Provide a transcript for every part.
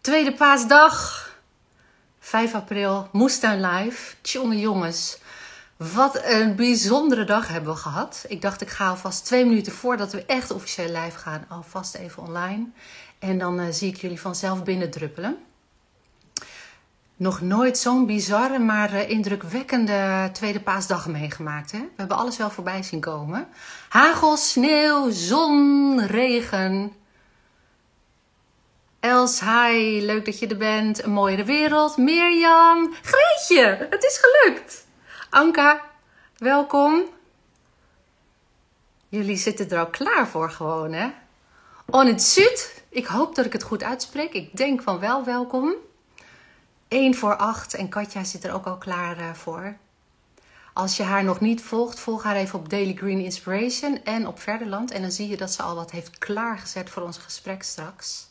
Tweede paasdag, 5 april, Moestuin Live. Tjonge jongens, wat een bijzondere dag hebben we gehad. Ik dacht, ik ga alvast twee minuten voordat we echt officieel live gaan, alvast even online. En dan uh, zie ik jullie vanzelf binnendruppelen. Nog nooit zo'n bizarre, maar uh, indrukwekkende tweede paasdag meegemaakt. Hè? We hebben alles wel voorbij zien komen. Hagel, sneeuw, zon, regen. Els, hi, leuk dat je er bent. Een mooiere wereld. Mirjam, Greetje, het is gelukt. Anka, welkom. Jullie zitten er al klaar voor gewoon, hè? On het Zuid, ik hoop dat ik het goed uitspreek. Ik denk van wel, welkom. 1 voor 8 en Katja zit er ook al klaar uh, voor. Als je haar nog niet volgt, volg haar even op Daily Green Inspiration en op Verderland. En dan zie je dat ze al wat heeft klaargezet voor ons gesprek straks.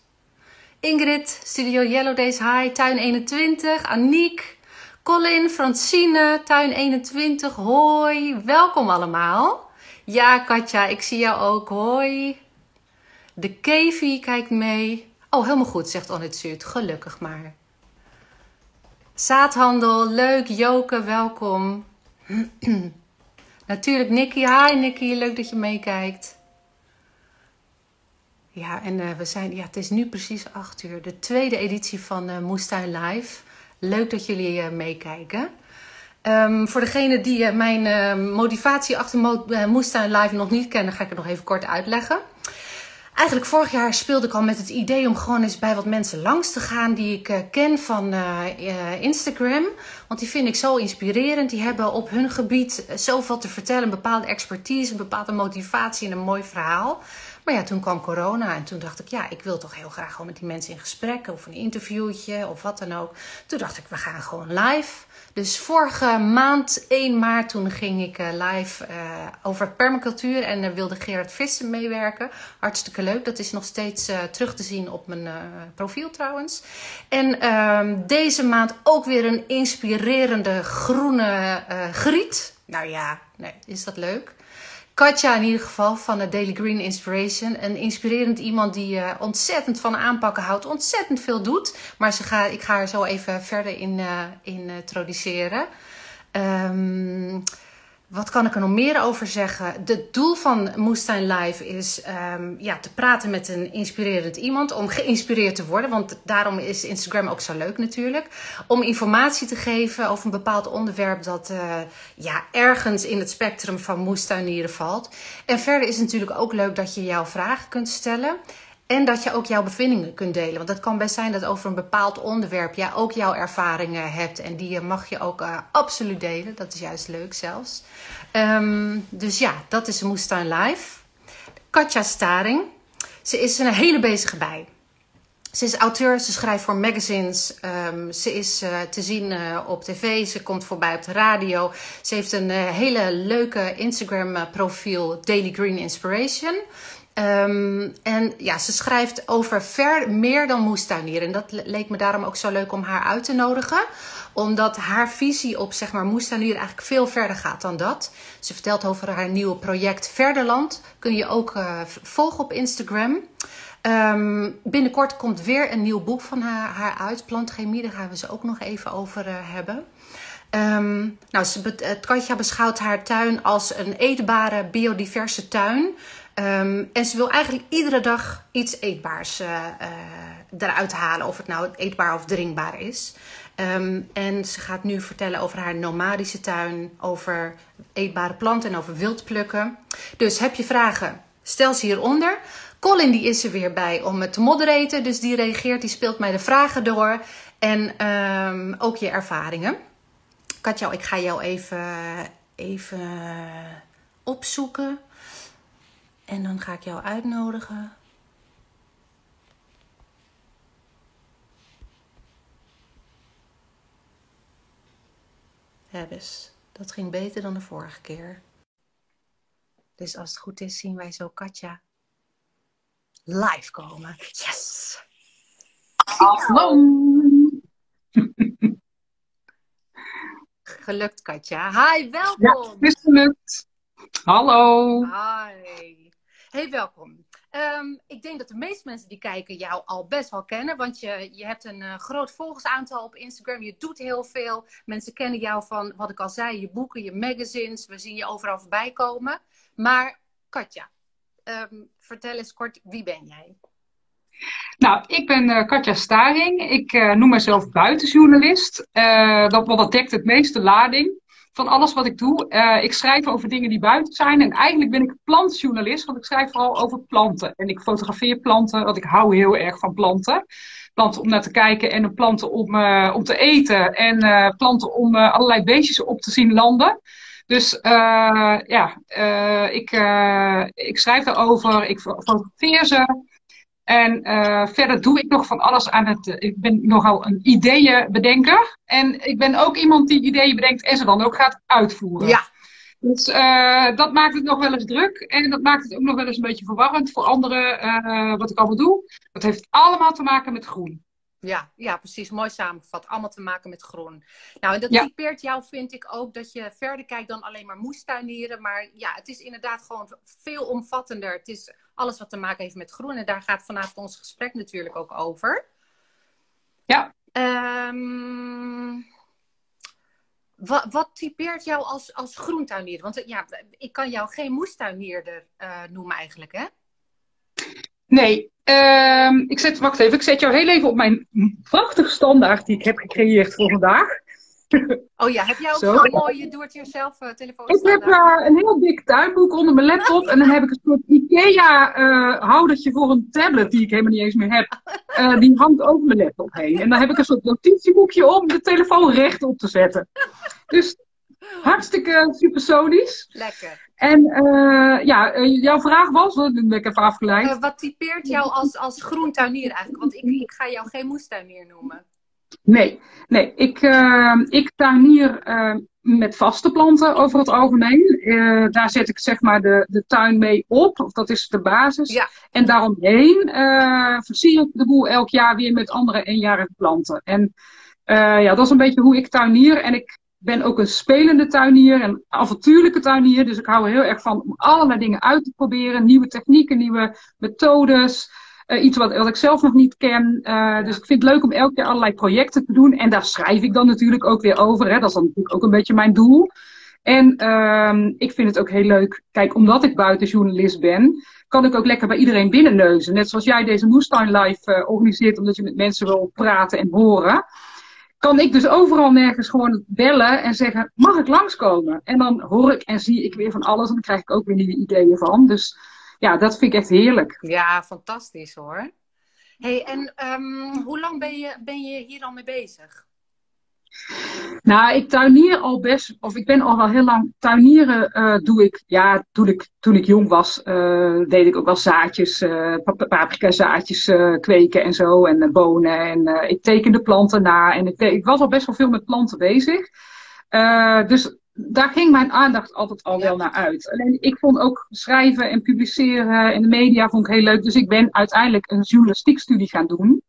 Ingrid, Studio Yellow Days High, Tuin 21, Aniek, Colin, Francine, Tuin 21, hoi. Welkom allemaal. Ja, Katja, ik zie jou ook, hoi. De Kevi kijkt mee. Oh, helemaal goed, zegt Onit Zuid. Gelukkig maar. Zaadhandel, leuk. Joke, welkom. Natuurlijk Nicky. Hi Nicky, leuk dat je meekijkt. Ja, en uh, we zijn, ja, het is nu precies 8 uur. De tweede editie van uh, Moestuin Live. Leuk dat jullie uh, meekijken. Um, voor degene die mijn motivatie achter Mo Moestuin Live nog niet kennen, ga ik het nog even kort uitleggen. Eigenlijk vorig jaar speelde ik al met het idee om gewoon eens bij wat mensen langs te gaan die ik ken van Instagram. Want die vind ik zo inspirerend. Die hebben op hun gebied zoveel te vertellen, een bepaalde expertise, een bepaalde motivatie en een mooi verhaal. Maar ja, toen kwam corona en toen dacht ik, ja, ik wil toch heel graag gewoon met die mensen in gesprek of een interviewtje of wat dan ook. Toen dacht ik, we gaan gewoon live. Dus vorige maand, 1 maart, toen ging ik uh, live uh, over permacultuur en wilde Gerard Vissen meewerken. Hartstikke leuk. Dat is nog steeds terug te zien op mijn profiel trouwens. En ehm, deze maand ook weer een inspirerende groene griet. Nou ja, nee, is dat leuk? Katja in ieder geval van de Daily Green Inspiration. Een inspirerend iemand die uh, ontzettend van aanpakken houdt. Ontzettend veel doet. Maar ze ga, ik ga haar zo even verder in, uh, in introduceren. Um, wat kan ik er nog meer over zeggen? Het doel van Moestuin Live is um, ja, te praten met een inspirerend iemand. Om geïnspireerd te worden. Want daarom is Instagram ook zo leuk natuurlijk. Om informatie te geven over een bepaald onderwerp dat uh, ja, ergens in het spectrum van moestuinieren valt. En verder is het natuurlijk ook leuk dat je jouw vragen kunt stellen. En dat je ook jouw bevindingen kunt delen. Want het kan best zijn dat over een bepaald onderwerp jij ook jouw ervaringen hebt. En die mag je ook uh, absoluut delen. Dat is juist leuk zelfs. Um, dus ja, dat is Moestuin Live. Katja Staring. Ze is een hele bezige bij. Ze is auteur, ze schrijft voor magazines. Um, ze is uh, te zien uh, op tv, ze komt voorbij op de radio. Ze heeft een hele leuke Instagram profiel, Daily Green Inspiration. Um, en ja, ze schrijft over ver meer dan moestuinieren. En dat leek me daarom ook zo leuk om haar uit te nodigen. Omdat haar visie op zeg maar, moestuinieren eigenlijk veel verder gaat dan dat. Ze vertelt over haar nieuwe project Verderland. Kun je ook uh, volgen op Instagram. Um, binnenkort komt weer een nieuw boek van haar, haar uit. Plantchemie, daar gaan we ze ook nog even over uh, hebben. Um, nou, Katja beschouwt haar tuin als een eetbare, biodiverse tuin. Um, en ze wil eigenlijk iedere dag iets eetbaars uh, eruit halen. Of het nou eetbaar of drinkbaar is. Um, en ze gaat nu vertellen over haar nomadische tuin. Over eetbare planten en over wildplukken. Dus heb je vragen? Stel ze hieronder. Colin die is er weer bij om het te moderaten. Dus die reageert, die speelt mij de vragen door. En um, ook je ervaringen. Katja, ik ga jou even, even opzoeken. En dan ga ik jou uitnodigen. Dus dat ging beter dan de vorige keer. Dus als het goed is, zien wij zo Katja live komen. Yes! Hallo! Gelukt, Katja. Hi, welkom! Ja, het is gelukt. Hallo! Hi! Hey, welkom. Ehm, ik denk dat de meeste mensen die kijken jou al best wel kennen. Want je, je hebt een uh, groot volgersaantal op Instagram. Je doet heel veel. Mensen kennen jou van, wat ik al zei, je boeken, je magazines. We zien je overal voorbij komen. Maar Katja, ehm, vertel eens kort, wie ben jij? Nou, ik ben uh, Katja Staring. Ik uh, noem mezelf buitenjournalist. dat, dat dekt het meeste lading van alles wat ik doe. Uh, ik schrijf over dingen die buiten zijn. En eigenlijk ben ik plantjournalist, want ik schrijf vooral over planten. En ik fotografeer planten, want ik hou heel erg van planten. Planten om naar te kijken en planten om, uh, om te eten. En uh, planten om allerlei beestjes op te zien landen. Dus ja, ik, ik schrijf daarover, ik fotografeer ze. En uh, verder doe ik nog van alles aan het. ik ben nogal een ideeënbedenker. En ik ben ook iemand die ideeën bedenkt en ze dan ook gaat uitvoeren. Ja. Dus uh, dat maakt het nog wel eens druk. En dat maakt het ook nog wel eens een beetje verwarrend voor anderen wat ik allemaal doe. Dat heeft allemaal te maken met groen. Ja, ja, precies. Mooi samengevat. Allemaal te maken met groen. Nou, en dat ja. typeert jou, vind ik ook, dat je verder kijkt dan alleen maar moestuinieren. Maar ja, het is inderdaad gewoon veel omvattender. Het is alles wat te maken heeft met groen. En daar gaat vanavond ons gesprek natuurlijk ook over. Ja. Um, wat, wat typeert jou als, als groentuinier? Want ja, ik kan jou geen moestuinierder uh, noemen eigenlijk, hè? Nee, um, ik zet, wacht even, ik zet jou heel even op mijn prachtige standaard die ik heb gecreëerd voor vandaag. Oh ja, heb jij ook zo'n mooie do-it-yourself uh, telefoon? Ik heb uh, een heel dik tuinboek onder mijn laptop en dan heb ik een soort IKEA uh, houdertje voor een tablet die ik helemaal niet eens meer heb. die hangt over mijn laptop heen. En dan heb ik een soort notitieboekje om de telefoon recht op te zetten. Dus hartstikke supersonisch. Lekker. En uh, ja, uh, jouw vraag was, dat ben ik even afgeleid. Uh, wat typeert jou als, als groentuinier eigenlijk? Want ik, ik ga jou geen moestuinier noemen. Nee, nee. Ik, ik tuinier met vaste planten over het algemeen. daar zet ik zeg maar de, de tuin mee op, of dat is de basis. Ja. En daaromheen versier ik de boel elk jaar weer met andere eenjarige planten. En ja, dat is een beetje hoe ik tuinier. En ik ben ook een spelende tuinier en avontuurlijke tuinier. Dus ik hou er heel erg van om allerlei dingen uit te proberen. Nieuwe technieken, nieuwe methodes. Uh, iets wat, wat, ik zelf nog niet ken. Uh, dus ik vind het leuk om elke keer allerlei projecten te doen. En daar schrijf ik dan natuurlijk ook weer over. Hè. Dat is dan natuurlijk ook een beetje mijn doel. En uh, ik vind het ook heel leuk. Kijk, omdat ik buitenjournalist ben, kan ik ook lekker bij iedereen binnenneuzen. Net zoals jij deze Moestuin Live uh, organiseert, omdat je met mensen wil praten en horen kan ik dus overal nergens gewoon bellen en zeggen: mag ik langskomen? En dan hoor ik en zie ik weer van alles en dan krijg ik ook weer nieuwe ideeën van. Dus ja, dat vind ik echt heerlijk. Ja, fantastisch hoor. hey, en um, hoe lang ben je, ben je hier al mee bezig? Nou, ik tuinier al best, of ik ben al wel heel lang. Tuinieren uh, doe ik, ja, toen ik, toen ik jong was, uh, deed ik ook wel zaadjes, uh, paprika zaadjes kweken en zo, en bonen. En ik tekende planten na. En ik, ik, was al best wel veel met planten bezig. dus daar ging mijn aandacht altijd al wel naar uit. Alleen ik vond ook schrijven en publiceren in de media vond ik heel leuk. Dus ik ben uiteindelijk een journalistiekstudie gaan doen.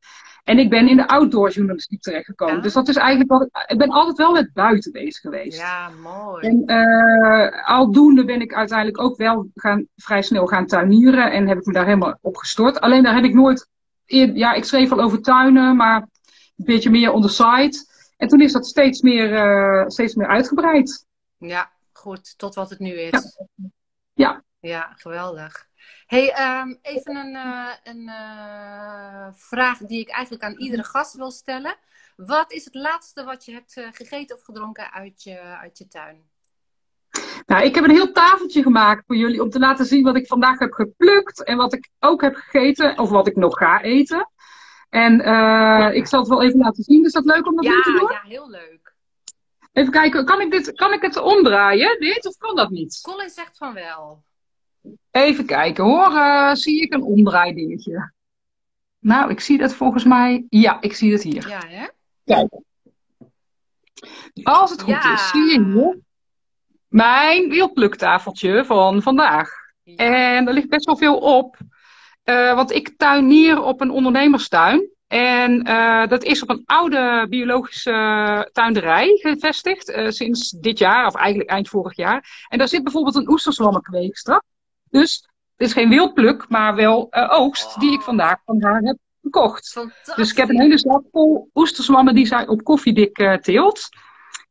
En ik ben in de outdoor journalistiek terechtgekomen. Ja. Dus dat is eigenlijk wat ik. Ik ben altijd wel met buiten bezig geweest. Ja, mooi. En uh, aldoende ben ik uiteindelijk ook wel gaan, vrij snel gaan tuinieren. En heb ik me daar helemaal op gestort. Alleen daar heb ik nooit. Ja, ik schreef al over tuinen, maar een beetje meer on the side. En toen is dat steeds meer, uh, steeds meer uitgebreid. Ja, goed. Tot wat het nu is. Ja. Ja, ja geweldig hey, um, even een, uh, een uh, vraag die ik eigenlijk aan iedere gast wil stellen. Wat is het laatste wat je hebt uh, gegeten of gedronken uit je, uit je tuin? Nou, ik heb een heel tafeltje gemaakt voor jullie om te laten zien wat ik vandaag heb geplukt en wat ik ook heb gegeten of wat ik nog ga eten. En ja. ik zal het wel even laten zien. Is dat leuk om dat ja, te doen? Ja, heel leuk. Even kijken, kan ik, dit, kan ik het omdraaien, dit, of kan dat niet? Colin zegt van wel. Even kijken hoor. Uh, zie ik een omdraaidingetje? Nou, ik zie dat volgens mij. Ja, ik zie het hier. Ja, hè? Kijk. Als het goed Ja. is, zie je hier mijn wielpluktafeltje van vandaag. Ja. En er ligt best wel veel op. Eh, want ik tuinier op een ondernemerstuin. En eh, dat is op een oude biologische tuinderij gevestigd. eh, sinds dit jaar, of eigenlijk eind vorig jaar. En daar zit bijvoorbeeld een oesterzwammenkweekster. Dus dit is geen wildpluk, maar wel uh, oogst die ik vandaag van haar heb gekocht. Dus ik heb een hele zak vol oesterzwammen die zij op koffiedik teelt.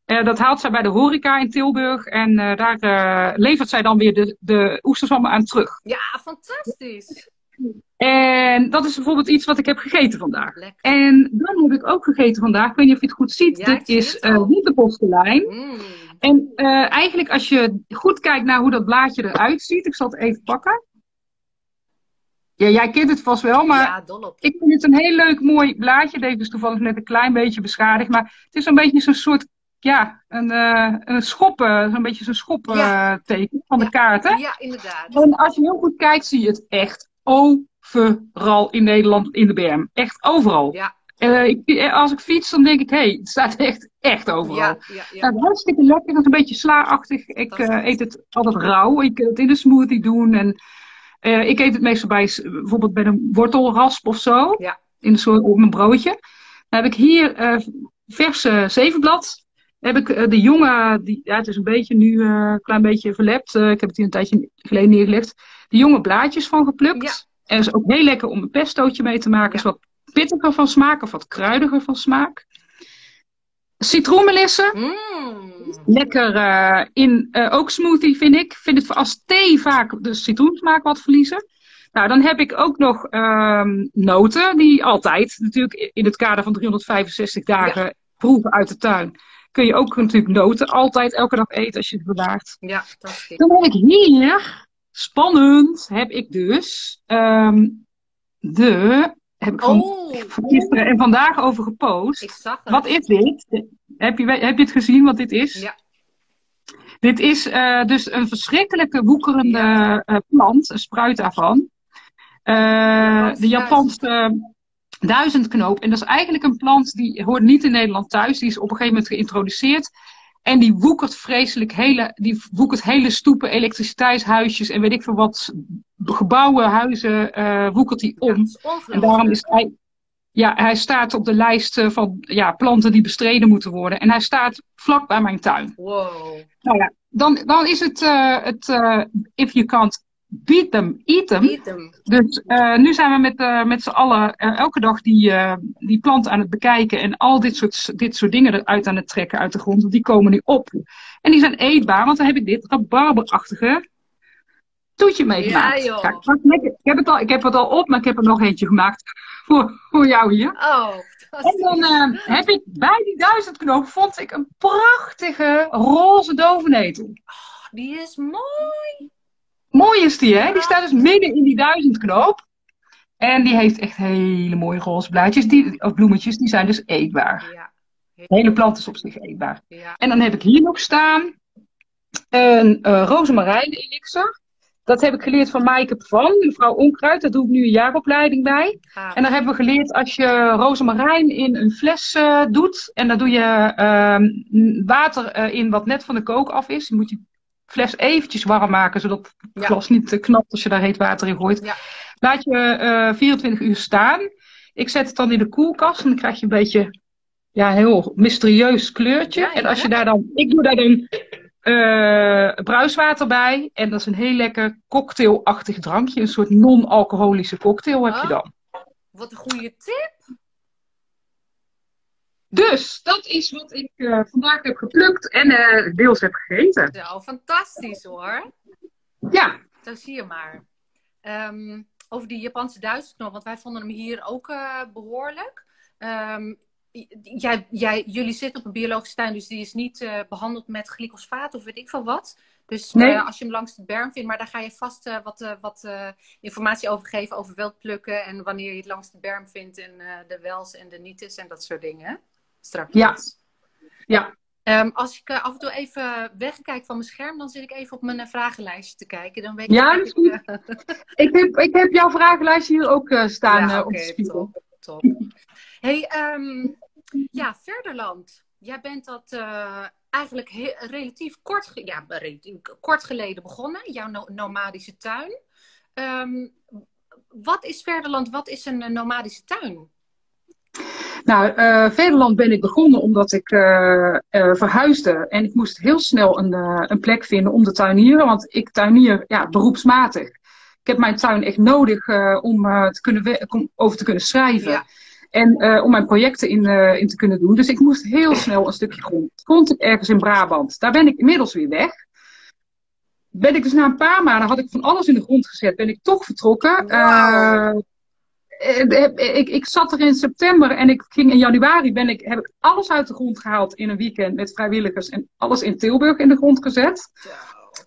Dat haalt zij bij de horeca in Tilburg en daar levert zij dan weer de, de oesterzwammen aan terug. Ja, fantastisch. En dat is bijvoorbeeld iets wat ik heb gegeten vandaag. Lekker. En dan heb ik ook gegeten vandaag, ik weet niet of je het goed ziet, dit is uh, witte Mm. En uh, eigenlijk als je goed kijkt naar hoe dat blaadje eruit ziet, ik zal het even pakken. Ja, jij kent het vast wel, maar ja, ik vind het een heel leuk mooi blaadje. Deze is toevallig net een klein beetje beschadigd, maar het is een beetje zo'n soort, ja, een, uh, een schop, zo'n beetje zo'n schopteken van de kaarten. Ja, inderdaad. En als je heel goed kijkt, zie je het echt overal in Nederland in de berm. Echt overal. Ja. Uh, ik, als ik fiets, dan denk ik, hé, hey, het staat echt, echt overal. Ja, ja, ja. Nou, hartstikke lekker, het is een beetje slaachtig. Ik uh, eet het altijd rauw. Ik kan het in een smoothie doen. En uh, ik eet het meestal bij, bijvoorbeeld bij een wortelrasp of zo. Ja. In een soort, op mijn broodje. Dan heb ik hier verse zevenblad. Dan heb ik de jonge, die, ja, het is een beetje nu een klein beetje verlept. ik heb het hier een tijdje geleden neergelegd de jonge blaadjes van geplukt. Ja. En is ook heel lekker om een pestootje mee te maken. Is wat pittiger van smaak of wat kruidiger van smaak. Citroenmelissen. Mm. Lekker uh, in uh, ook smoothie vind ik. Vind het als thee vaak de citroensmaak wat verliezen. Nou, dan heb ik ook nog um, noten, die altijd natuurlijk in het kader van 365 dagen ja. proeven uit de tuin. Kun je ook natuurlijk noten altijd elke dag eten als je het bewaart. Ja, is Dan heb ik hier Spannend heb ik dus um, de. Heb ik van oh. gisteren en vandaag over gepost. Ik zag het. Wat is dit? Heb je, heb je het gezien wat dit is? Ja. Dit is uh, dus een verschrikkelijke woekerende ja. uh, plant, een spruit daarvan. Uh, de Japanse duizendknoop. En dat is eigenlijk een plant die hoort niet in Nederland thuis. Die is op een gegeven moment geïntroduceerd. En die woekert vreselijk hele, die woekert hele stoepen, elektriciteitshuisjes en weet ik veel wat, gebouwen, huizen, uh, woekert hij om. en daarom is hij, ja, hij staat op de lijst eh, van ja, planten die bestreden moeten worden. En hij staat vlak bij mijn tuin. Wow. Nou ja, dan, dan is het, uh, het uh, if you can't beat them, eat them. Eat them. Dus uh, nu zijn we met, uh, met z'n allen uh, elke dag die, die plant aan het bekijken en al dit soort, dit soort dingen eruit aan het trekken uit de grond. Want die komen nu op. En die zijn eetbaar, want dan heb ik dit rabarberachtige toetje meegemaakt. Ja, Kijk, ik, heb het al, ik heb het al op, maar ik heb er nog eentje gemaakt voor, voor jou hier. Oh, en dan heb ik bij die duizendknoop vond ik een prachtige roze dovenetel. Oh, die is mooi. Mooi is die, hè? Die staat dus midden in die duizendknoop. En die heeft echt hele mooie roze blaadjes, die, of bloemetjes, die zijn dus eetbaar. Ja. De hele plant is op zich eetbaar. Ja. En dan heb ik hier nog staan een uh, rozemarijn elixir. Dat heb ik geleerd van Maaike van, mevrouw Onkruid. Daar doe ik nu een jaaropleiding bij. En dan hebben we geleerd als je rozemarijn in een fles uh, doet. En dan doe je uh, water uh, in wat net van de kook af is. Dan moet je fles eventjes warm maken, zodat het glas niet knapt als je daar heet water in gooit. Ja. Laat je uh, eh, 24 uur staan. Ik zet het dan in de koelkast en dan krijg je een beetje ja, een heel mysterieus kleurtje. en als je daar dan, ik doe daar dan uh, bruiswater bij. En dat is een heel lekker cocktailachtig drankje. Een soort non-alcoholische cocktail heb je oh. dan. Wat een goede tip. Dus dat is wat ik uh, vandaag heb geplukt en uh, deels heb gegeten. Zo, fantastisch hoor. Ja. Zo zie je maar. Um, over die Japanse duizendknop, want wij vonden hem hier ook uh, behoorlijk. Um, jij, jij, jullie zitten op een biologische tuin, dus die is niet behandeld met glycosfaat of weet ik veel wat. Dus nee. als je hem langs de berm vindt, maar daar ga je vast wat, wat informatie over geven over welplukken en wanneer je het langs de berm vindt en de wels en de nietes en dat soort dingen straks. Ja. ja. Um, als ik uh, af en toe even wegkijk van mijn scherm, dan zit ik even op mijn uh, vragenlijstje te kijken. Dan weet ja, dat is goed. ik, heb, ik heb jouw vragenlijstje hier ook uh, staan ja, op de spiegel. Top, top. hey, um, ja, Verderland. Jij bent dat eigenlijk relatief kort, ja, relatief kort geleden begonnen, jouw no nomadische tuin. Um, wat is Verderland? Wat is een nomadische tuin? Nou, uh, Nederland ben ik begonnen omdat ik uh, uh, verhuisde. En ik moest heel snel een, een plek vinden om te tuinieren. Want ik tuinier ja, beroepsmatig. Ik heb mijn tuin echt nodig om, te kunnen om over te kunnen schrijven. Ja. En om mijn projecten in, in te kunnen doen. Dus ik moest heel snel een stukje grond. Vond ik ergens in Brabant. Daar ben ik inmiddels weer weg. Ben ik dus na een paar maanden, had ik van alles in de grond gezet, ben ik toch vertrokken. Wow. Ik, ik zat er in september en ik ging in januari, ben ik, heb ik alles uit de grond gehaald in een weekend met vrijwilligers en alles in Tilburg in de grond gezet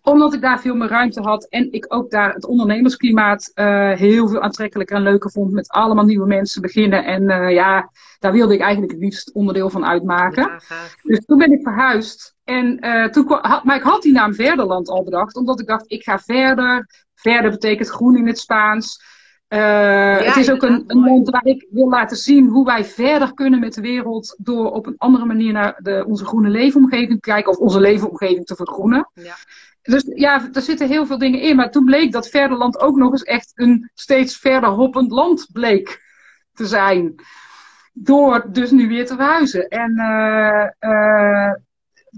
omdat ik daar veel meer ruimte had en ik ook daar het ondernemersklimaat uh, heel veel aantrekkelijker en leuker vond. Met allemaal nieuwe mensen beginnen. En uh, ja, daar wilde ik eigenlijk het liefst onderdeel van uitmaken. Ja. Dus toen ben ik verhuisd. En uh, toen had, maar ik had die naam Verderland al bedacht, omdat ik dacht, ik ga verder. Verder betekent groen in het Spaans. Ja, het is ook een, een land waar ik wil laten zien hoe wij verder kunnen met de wereld door op een andere manier naar de, onze groene leefomgeving te kijken of onze leefomgeving te vergroenen. Ja. Dus ja, er zitten heel veel dingen in. Maar toen bleek dat Verderland ook nog eens echt een steeds verder hoppend land bleek te zijn. Door dus nu weer te verhuizen. En uh, uh,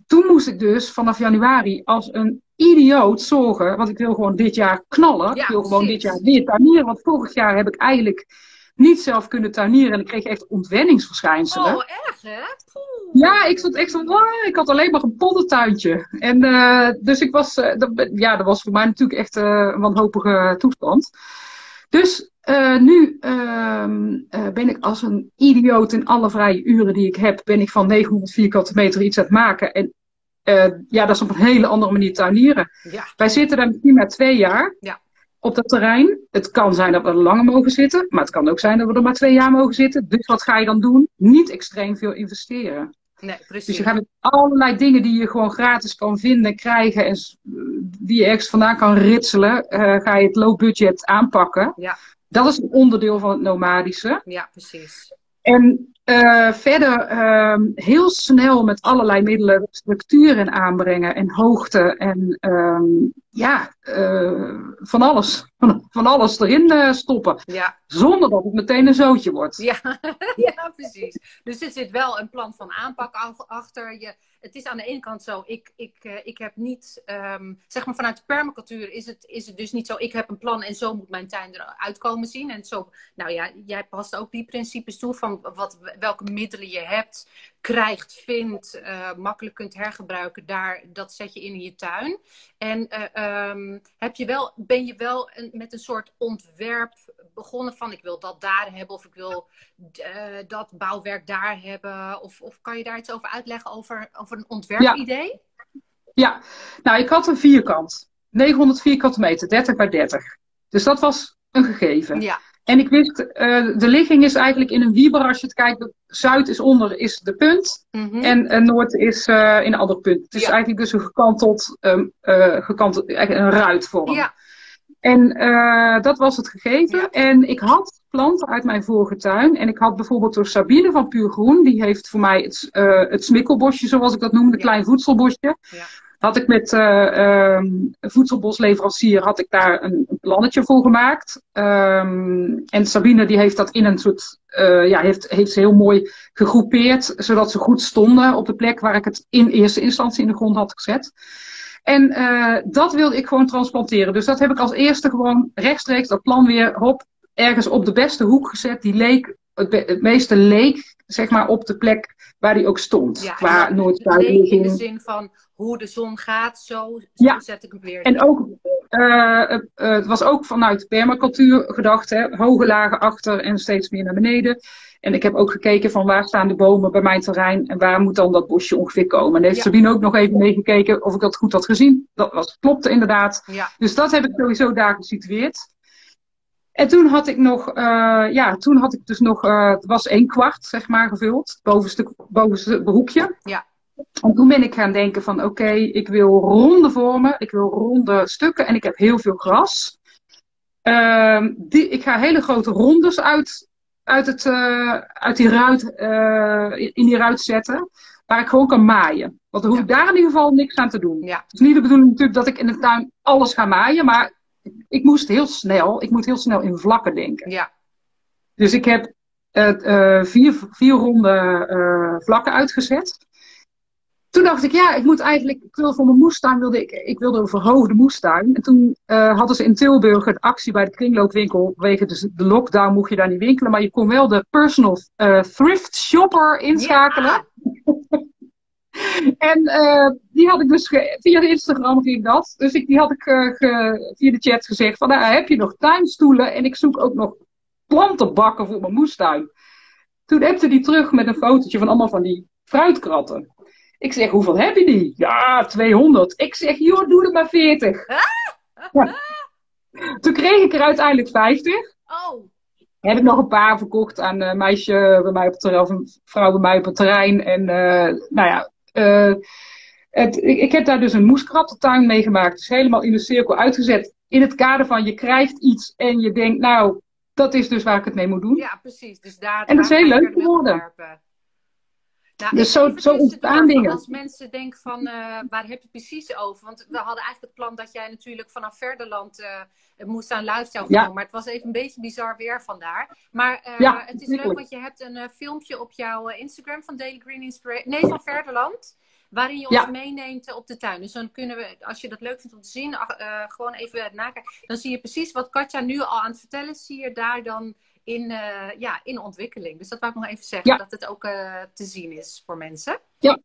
toen moest ik dus vanaf januari als een idioot zorgen. Want ik wil gewoon dit jaar knallen. Ja, ik wil gewoon precies. dit jaar weer tuinieren. Want vorig jaar heb ik eigenlijk niet zelf kunnen tuinieren. En ik kreeg echt ontwenningsverschijnselen. Oh, erg hè? Poeh. Ja, ik zat echt zo, ah, ik had alleen maar een poddentuintje. En uh, dus ik was, uh, dat, ja, dat was voor mij natuurlijk echt uh, een wanhopige toestand. Dus nu uh, ben ik als een idioot in alle vrije uren die ik heb, ben ik van 900 vierkante meter iets aan het maken. En uh, ja, dat is op een hele andere manier tuinieren. Ja. Wij zitten daar misschien maar twee jaar Ja. op dat terrein. Het kan zijn dat we er langer mogen zitten, maar het kan ook zijn dat we er maar twee jaar mogen zitten. Dus wat ga je dan doen? Niet extreem veel investeren. Nee, precies. Dus je gaat met allerlei dingen die je gewoon gratis kan vinden, krijgen en die je ergens vandaan kan ritselen, eh, ga je het low budget aanpakken. Ja. Dat is een onderdeel van het nomadische. Ja, precies. En eh, verder ehm, heel snel met allerlei middelen structuren aanbrengen en hoogte en ehm, ja, eh, van alles. Van, van alles erin eh, stoppen. Ja, Zonder dat het meteen een zootje wordt. ja, ja, precies. Dus er zit wel een plan van aanpak ach- achter. Je, het is aan de ene kant zo, ik, ik, ik heb niet, ehm, zeg maar vanuit de permacultuur is het, is het dus niet zo, ik heb een plan en zo moet mijn tuin eruit komen zien. En zo, nou ja, jij past ook die principes toe van wat, welke middelen je hebt, krijgt, vindt, eh, makkelijk kunt hergebruiken, daar, dat zet je in je tuin. En eh, ehm, heb je wel, ben je wel een, met een soort ontwerp begonnen van ik wil dat daar hebben of ik wil eh, dat bouwwerk daar hebben? Of, of kan je daar iets over uitleggen over, over een ontwerpidee? Ja, nou, ik had een vierkant. 900 vierkante meter, 30 bij 30. Dus dat was een gegeven. Ja, En ik wist, uh, de ligging is eigenlijk in een wieber. Als je het kijkt, zuid is onder, is de punt. Mhm. En uh, noord is uh, in een ander punt. Het is Ja. eigenlijk dus een gekanteld, um, gekanteld een ruitvorm. ja, En dat was het gegeven. Ja. En ik had planten uit mijn vorige tuin. En ik had bijvoorbeeld door Sabine van Puur Groen. Die heeft voor mij het, het smikkelbosje, zoals ik dat noemde. Een Ja. klein voedselbosje. Had ik met uh, um, voedselbosleverancier had ik daar een, een plannetje voor gemaakt. Um, en Sabine die heeft dat in een soort, uh, ja, heeft, heeft ze heel mooi gegroepeerd. Zodat ze goed stonden op de plek waar ik het in eerste instantie in de grond had gezet. En uh, dat wilde ik gewoon transplanteren. Dus dat heb ik als eerste gewoon rechtstreeks dat plan weer hop, ergens op de beste hoek gezet. Die leek, het, meeste leek, zeg maar, op de plek waar die ook stond. ja. noord leek in de zin van hoe de zon gaat, zo, zo Ja. zet ik hem weer. En ook, uh, uh, het was ook vanuit permacultuur gedacht, hè? hoge lagen achter en steeds meer naar beneden. En ik heb ook gekeken van waar staan de bomen bij mijn terrein en waar moet dan dat bosje ongeveer komen. En heeft Ja. Sabine ook nog even meegekeken of ik dat goed had gezien. Dat was, klopte inderdaad. Ja, Dus dat heb ik sowieso daar gesitueerd. En toen had ik nog, uh, ja, toen had ik dus nog, uh, het was één kwart, zeg maar, gevuld. Het bovenste, bovenste behoekje. Ja. En toen ben ik gaan denken van, oké, okay, ik wil ronde vormen, ik wil ronde stukken en ik heb heel veel gras. Uh, die, ik ga hele grote rondes uit, uit, het, uh, uit die ruit, uh, in die ruit zetten, waar ik gewoon kan maaien. Want dan hoef ik daar in ieder geval niks aan te doen. ja, Het is niet de bedoeling natuurlijk dat ik in de tuin alles ga maaien, maar ik moest heel snel, ik moet heel snel in vlakken denken. ja, Dus ik heb uh, vier, vier ronde vlakken uitgezet. Toen dacht ik, ja, ik moet eigenlijk, ik wil voor mijn moestuin, wilde ik, ik wilde een verhoogde moestuin. En toen uh, hadden ze in Tilburg een actie bij de kringloopwinkel. Vanwege dus de lockdown mocht je daar niet winkelen, maar je kon wel de personal uh, thrift shopper inschakelen. Ja. en uh, die had ik dus via Instagram ging dat. Dus ik, die had ik ge, via de chat gezegd van, nou, heb je nog tuinstoelen? En ik zoek ook nog plantenbakken voor mijn moestuin. Toen appte die terug met een fotootje van allemaal van die fruitkratten. Ik zeg, hoeveel heb je die? Ja, 200. Ik zeg, joh, doe er maar 40. Toen kreeg ik er uiteindelijk 50. Oh. Heb ik nog een paar verkocht aan een meisje bij mij op het terrein, of een vrouw bij mij op het terrein. En uh, nou ja, uh, het, ik, ik, heb daar dus een moeskrattentuin meegemaakt. Dus helemaal in de cirkel uitgezet. In het kader van je krijgt iets en je denkt, nou, dat is dus waar ik het mee moet doen. Ja, precies. Dus daar en dat is heel leuk geworden. Nou, dus zo, zo ontstaan dingen. Als mensen denken van, uh, waar heb je precies over? Want we hadden eigenlijk het plan dat jij natuurlijk vanaf Verderland uh, moest aan komen. Maar het was even een beetje bizar weer vandaar. Maar uh, ja, het is leuk, want je hebt een filmpje op jouw Instagram van Daily Green Inspiration. Nee, van Verderland. Waarin je ons ja. meeneemt op de tuin. Dus dan kunnen we, als je dat leuk vindt om te zien, gewoon even nakijken. Dan zie je precies wat Katja nu al aan het vertellen is. Zie je daar dan in, uh, ja, in ontwikkeling. Dus dat wou ik nog even zeggen, ja. dat het ook uh, te zien is voor mensen. Ja,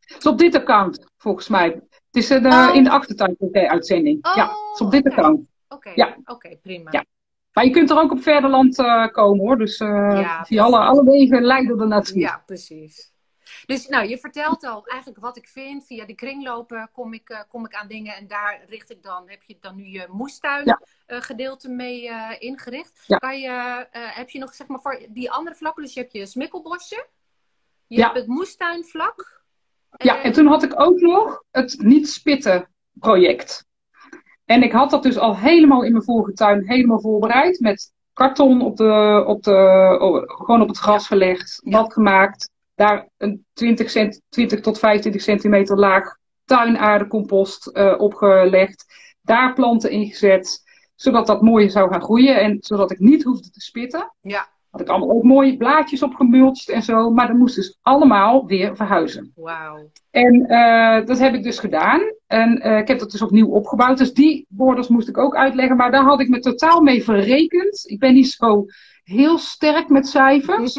het is op dit account, volgens mij. Het is uh, oh. in de achtertuin-uitzending. Oh, ja, het is op dit okay. account. Oké, okay. ja. okay, prima. Ja. Maar je kunt er ook op Verderland komen hoor. Dus ja, via alle, alle wegen leiden er naartoe. Ja, precies. Dus nou, je vertelt al eigenlijk wat ik vind. Via de kringlopen kom ik, uh, kom ik aan dingen en daar richt ik dan, heb je dan nu je moestuin ja. uh, gedeelte mee uh, ingericht. Ja. Kan je, heb je nog zeg maar voor die andere vlakken, dus je hebt je smikkelbosje, je ja. hebt het moestuinvlak. Ja, en toen had ik ook nog het niet spitten project. En ik had dat dus al helemaal in mijn vorige tuin helemaal voorbereid met karton op de, op de, oh, gewoon op het gras gelegd, nat gemaakt daar een 20, cent, 20 tot 25 centimeter laag tuinaardecompost uh, opgelegd. Daar planten ingezet, zodat dat mooi zou gaan groeien en zodat ik niet hoefde te spitten. Ja. Had ik allemaal ook mooie blaadjes opgemulcht en zo, maar dat moest dus allemaal weer verhuizen. Wauw. En uh, dat heb ik dus gedaan. En uh, ik heb dat dus opnieuw opgebouwd. Dus die borders moest ik ook uitleggen, maar daar had ik me totaal mee verrekend. Ik ben niet zo heel sterk met cijfers.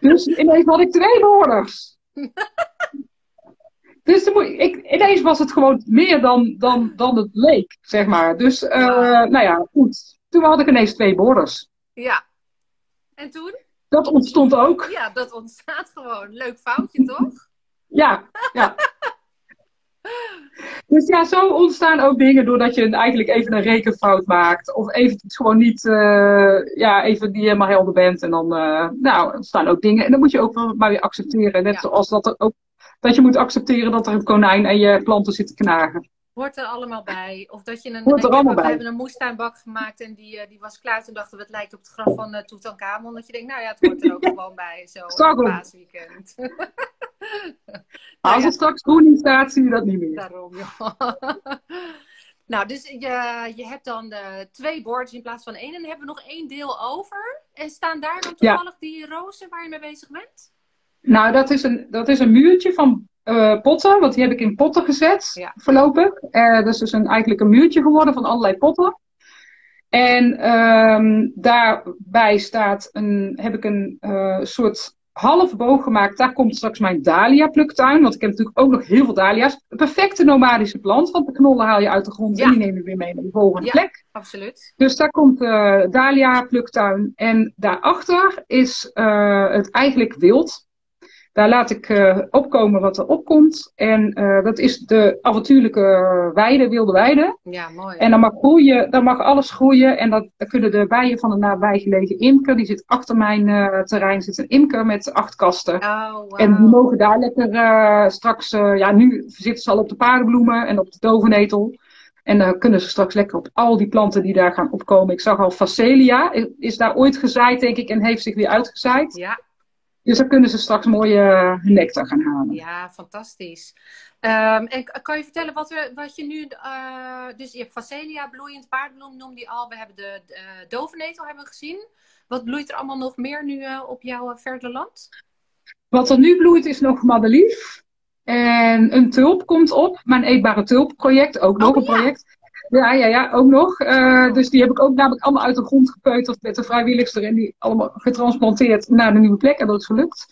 dus ineens had ik twee borders. dus moet, ik, ineens was het gewoon meer dan, dan, dan het leek, zeg maar. Dus, uh, nou ja, goed. Toen had ik ineens twee borders. Ja. En toen? Dat ontstond ook. Ja, dat ontstaat gewoon. Leuk foutje, toch? ja, ja. Dus ja, zo ontstaan ook dingen doordat je eigenlijk even een rekenfout maakt. Of even gewoon niet, uh, ja, even niet helemaal helder bent. En dan, uh, nou, ontstaan ook dingen. En dan moet je ook maar weer accepteren. Net ja. zoals dat er ook, dat je moet accepteren dat er een konijn en je planten zitten knagen. Hoort er allemaal bij. Of dat je een. Hoort er allemaal we bij. hebben een moestuinbak gemaakt en die, uh, die was klaar. Toen dachten we, het lijkt op het graf van uh, Tutankhamon. Dat je denkt, nou ja, het hoort er ook gewoon bij. Zo, paasweekend. Als er straks groen in staat, zie je dat niet meer. Daarom, ja. nou, dus je, je hebt dan de twee bordjes in plaats van één. En dan hebben we nog één deel over. En staan daar dan toevallig ja. die rozen waar je mee bezig bent? Nou, dat is een, dat is een muurtje van uh, potten. Want die heb ik in potten gezet, ja. voorlopig. Uh, dat is dus een, eigenlijk een muurtje geworden van allerlei potten. En um, daarbij staat een, heb ik een uh, soort half boog gemaakt. Daar komt straks mijn dahlia pluktuin. Want ik heb natuurlijk ook nog heel veel dahlia's. Een perfecte nomadische plant. Want de knollen haal je uit de grond ja. en die neem je weer mee naar de volgende ja, plek. Absoluut. Dus daar komt uh, dahlia pluktuin. En daarachter is het eigenlijk wild. Daar laat ik uh, opkomen wat er opkomt. En uh, dat is de avontuurlijke weide, wilde weide. Ja, mooi. En dan mag, groeien, dan mag alles groeien. En dat, dan kunnen de bijen van de nabijgelegen imker, die zit achter mijn uh, terrein, zit een imker met acht kasten. Oh, wow. En die mogen daar lekker straks, ja nu zitten ze al op de paardenbloemen en op de dovenetel. En dan kunnen ze straks lekker op al die planten die daar gaan opkomen. Ik zag al Facelia, is daar ooit gezaaid denk ik en heeft zich weer uitgezaaid. Ja. Dus dan kunnen ze straks mooie uh, nectar gaan halen. Ja, fantastisch. Um, en kan je vertellen wat, er, wat je nu... Uh, dus je hebt Facelia, bloeiend paardbloem noem die al. We hebben de uh, dovenetel hebben we gezien. Wat bloeit er allemaal nog meer nu op jouw verder land? Wat er nu bloeit is nog madelief. En een tulp komt op. Mijn eetbare tulp project, ook nog Oh, een ja. project. Ja, ja, ja, ook nog. Eh, dus die heb ik ook namelijk allemaal uit de grond gepeuterd met de vrijwilligers erin. Die allemaal getransplanteerd naar de nieuwe plek. En dat is gelukt.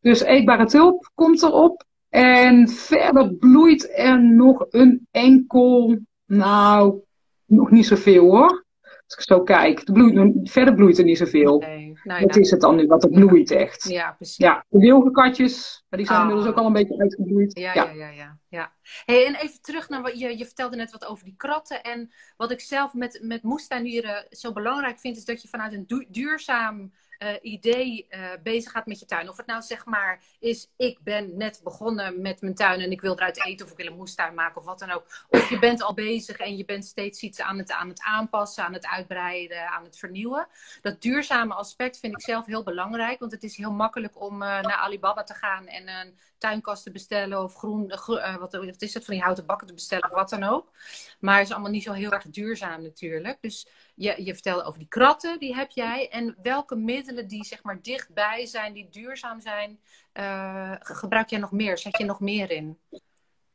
Dus eetbare tulp komt erop. En verder bloeit er nog een enkel, nou, nog niet zoveel hoor. Als ik zo kijk. Bloeit, verder bloeit er niet zoveel. Nee, nou, Wat ja. is het dan nu wat er bloeit echt? Ja, precies. Ja, de wilgenkatjes, maar die zijn Ah. inmiddels ook al een beetje uitgebloeid. Ja, Ja. ja, ja, ja. Hey, en even terug naar wat je, je vertelde net wat over die kratten. En wat ik zelf met, met moestuinieren zo belangrijk vind, is dat je vanuit een du- duurzaam eh, idee eh, bezig gaat met je tuin. Of het nou zeg maar is, ik ben net begonnen met mijn tuin en ik wil eruit eten of ik wil een moestuin maken of wat dan ook. Of je bent al bezig en je bent steeds iets aan het, aan het aanpassen, aan het uitbreiden, aan het vernieuwen. Dat duurzame aspect vind ik zelf heel belangrijk, want het is heel makkelijk om eh, naar Alibaba te gaan en een tuinkast te bestellen of groen, gro- eh, wat, wat is het, van die houten bakken te bestellen of wat dan ook. Maar het is allemaal niet zo heel erg duurzaam natuurlijk. Dus je, je vertelde over die kratten, die heb jij. En welke middelen die zeg maar dichtbij zijn, die duurzaam zijn, eh, ge- gebruik jij nog meer? Zet je nog meer in?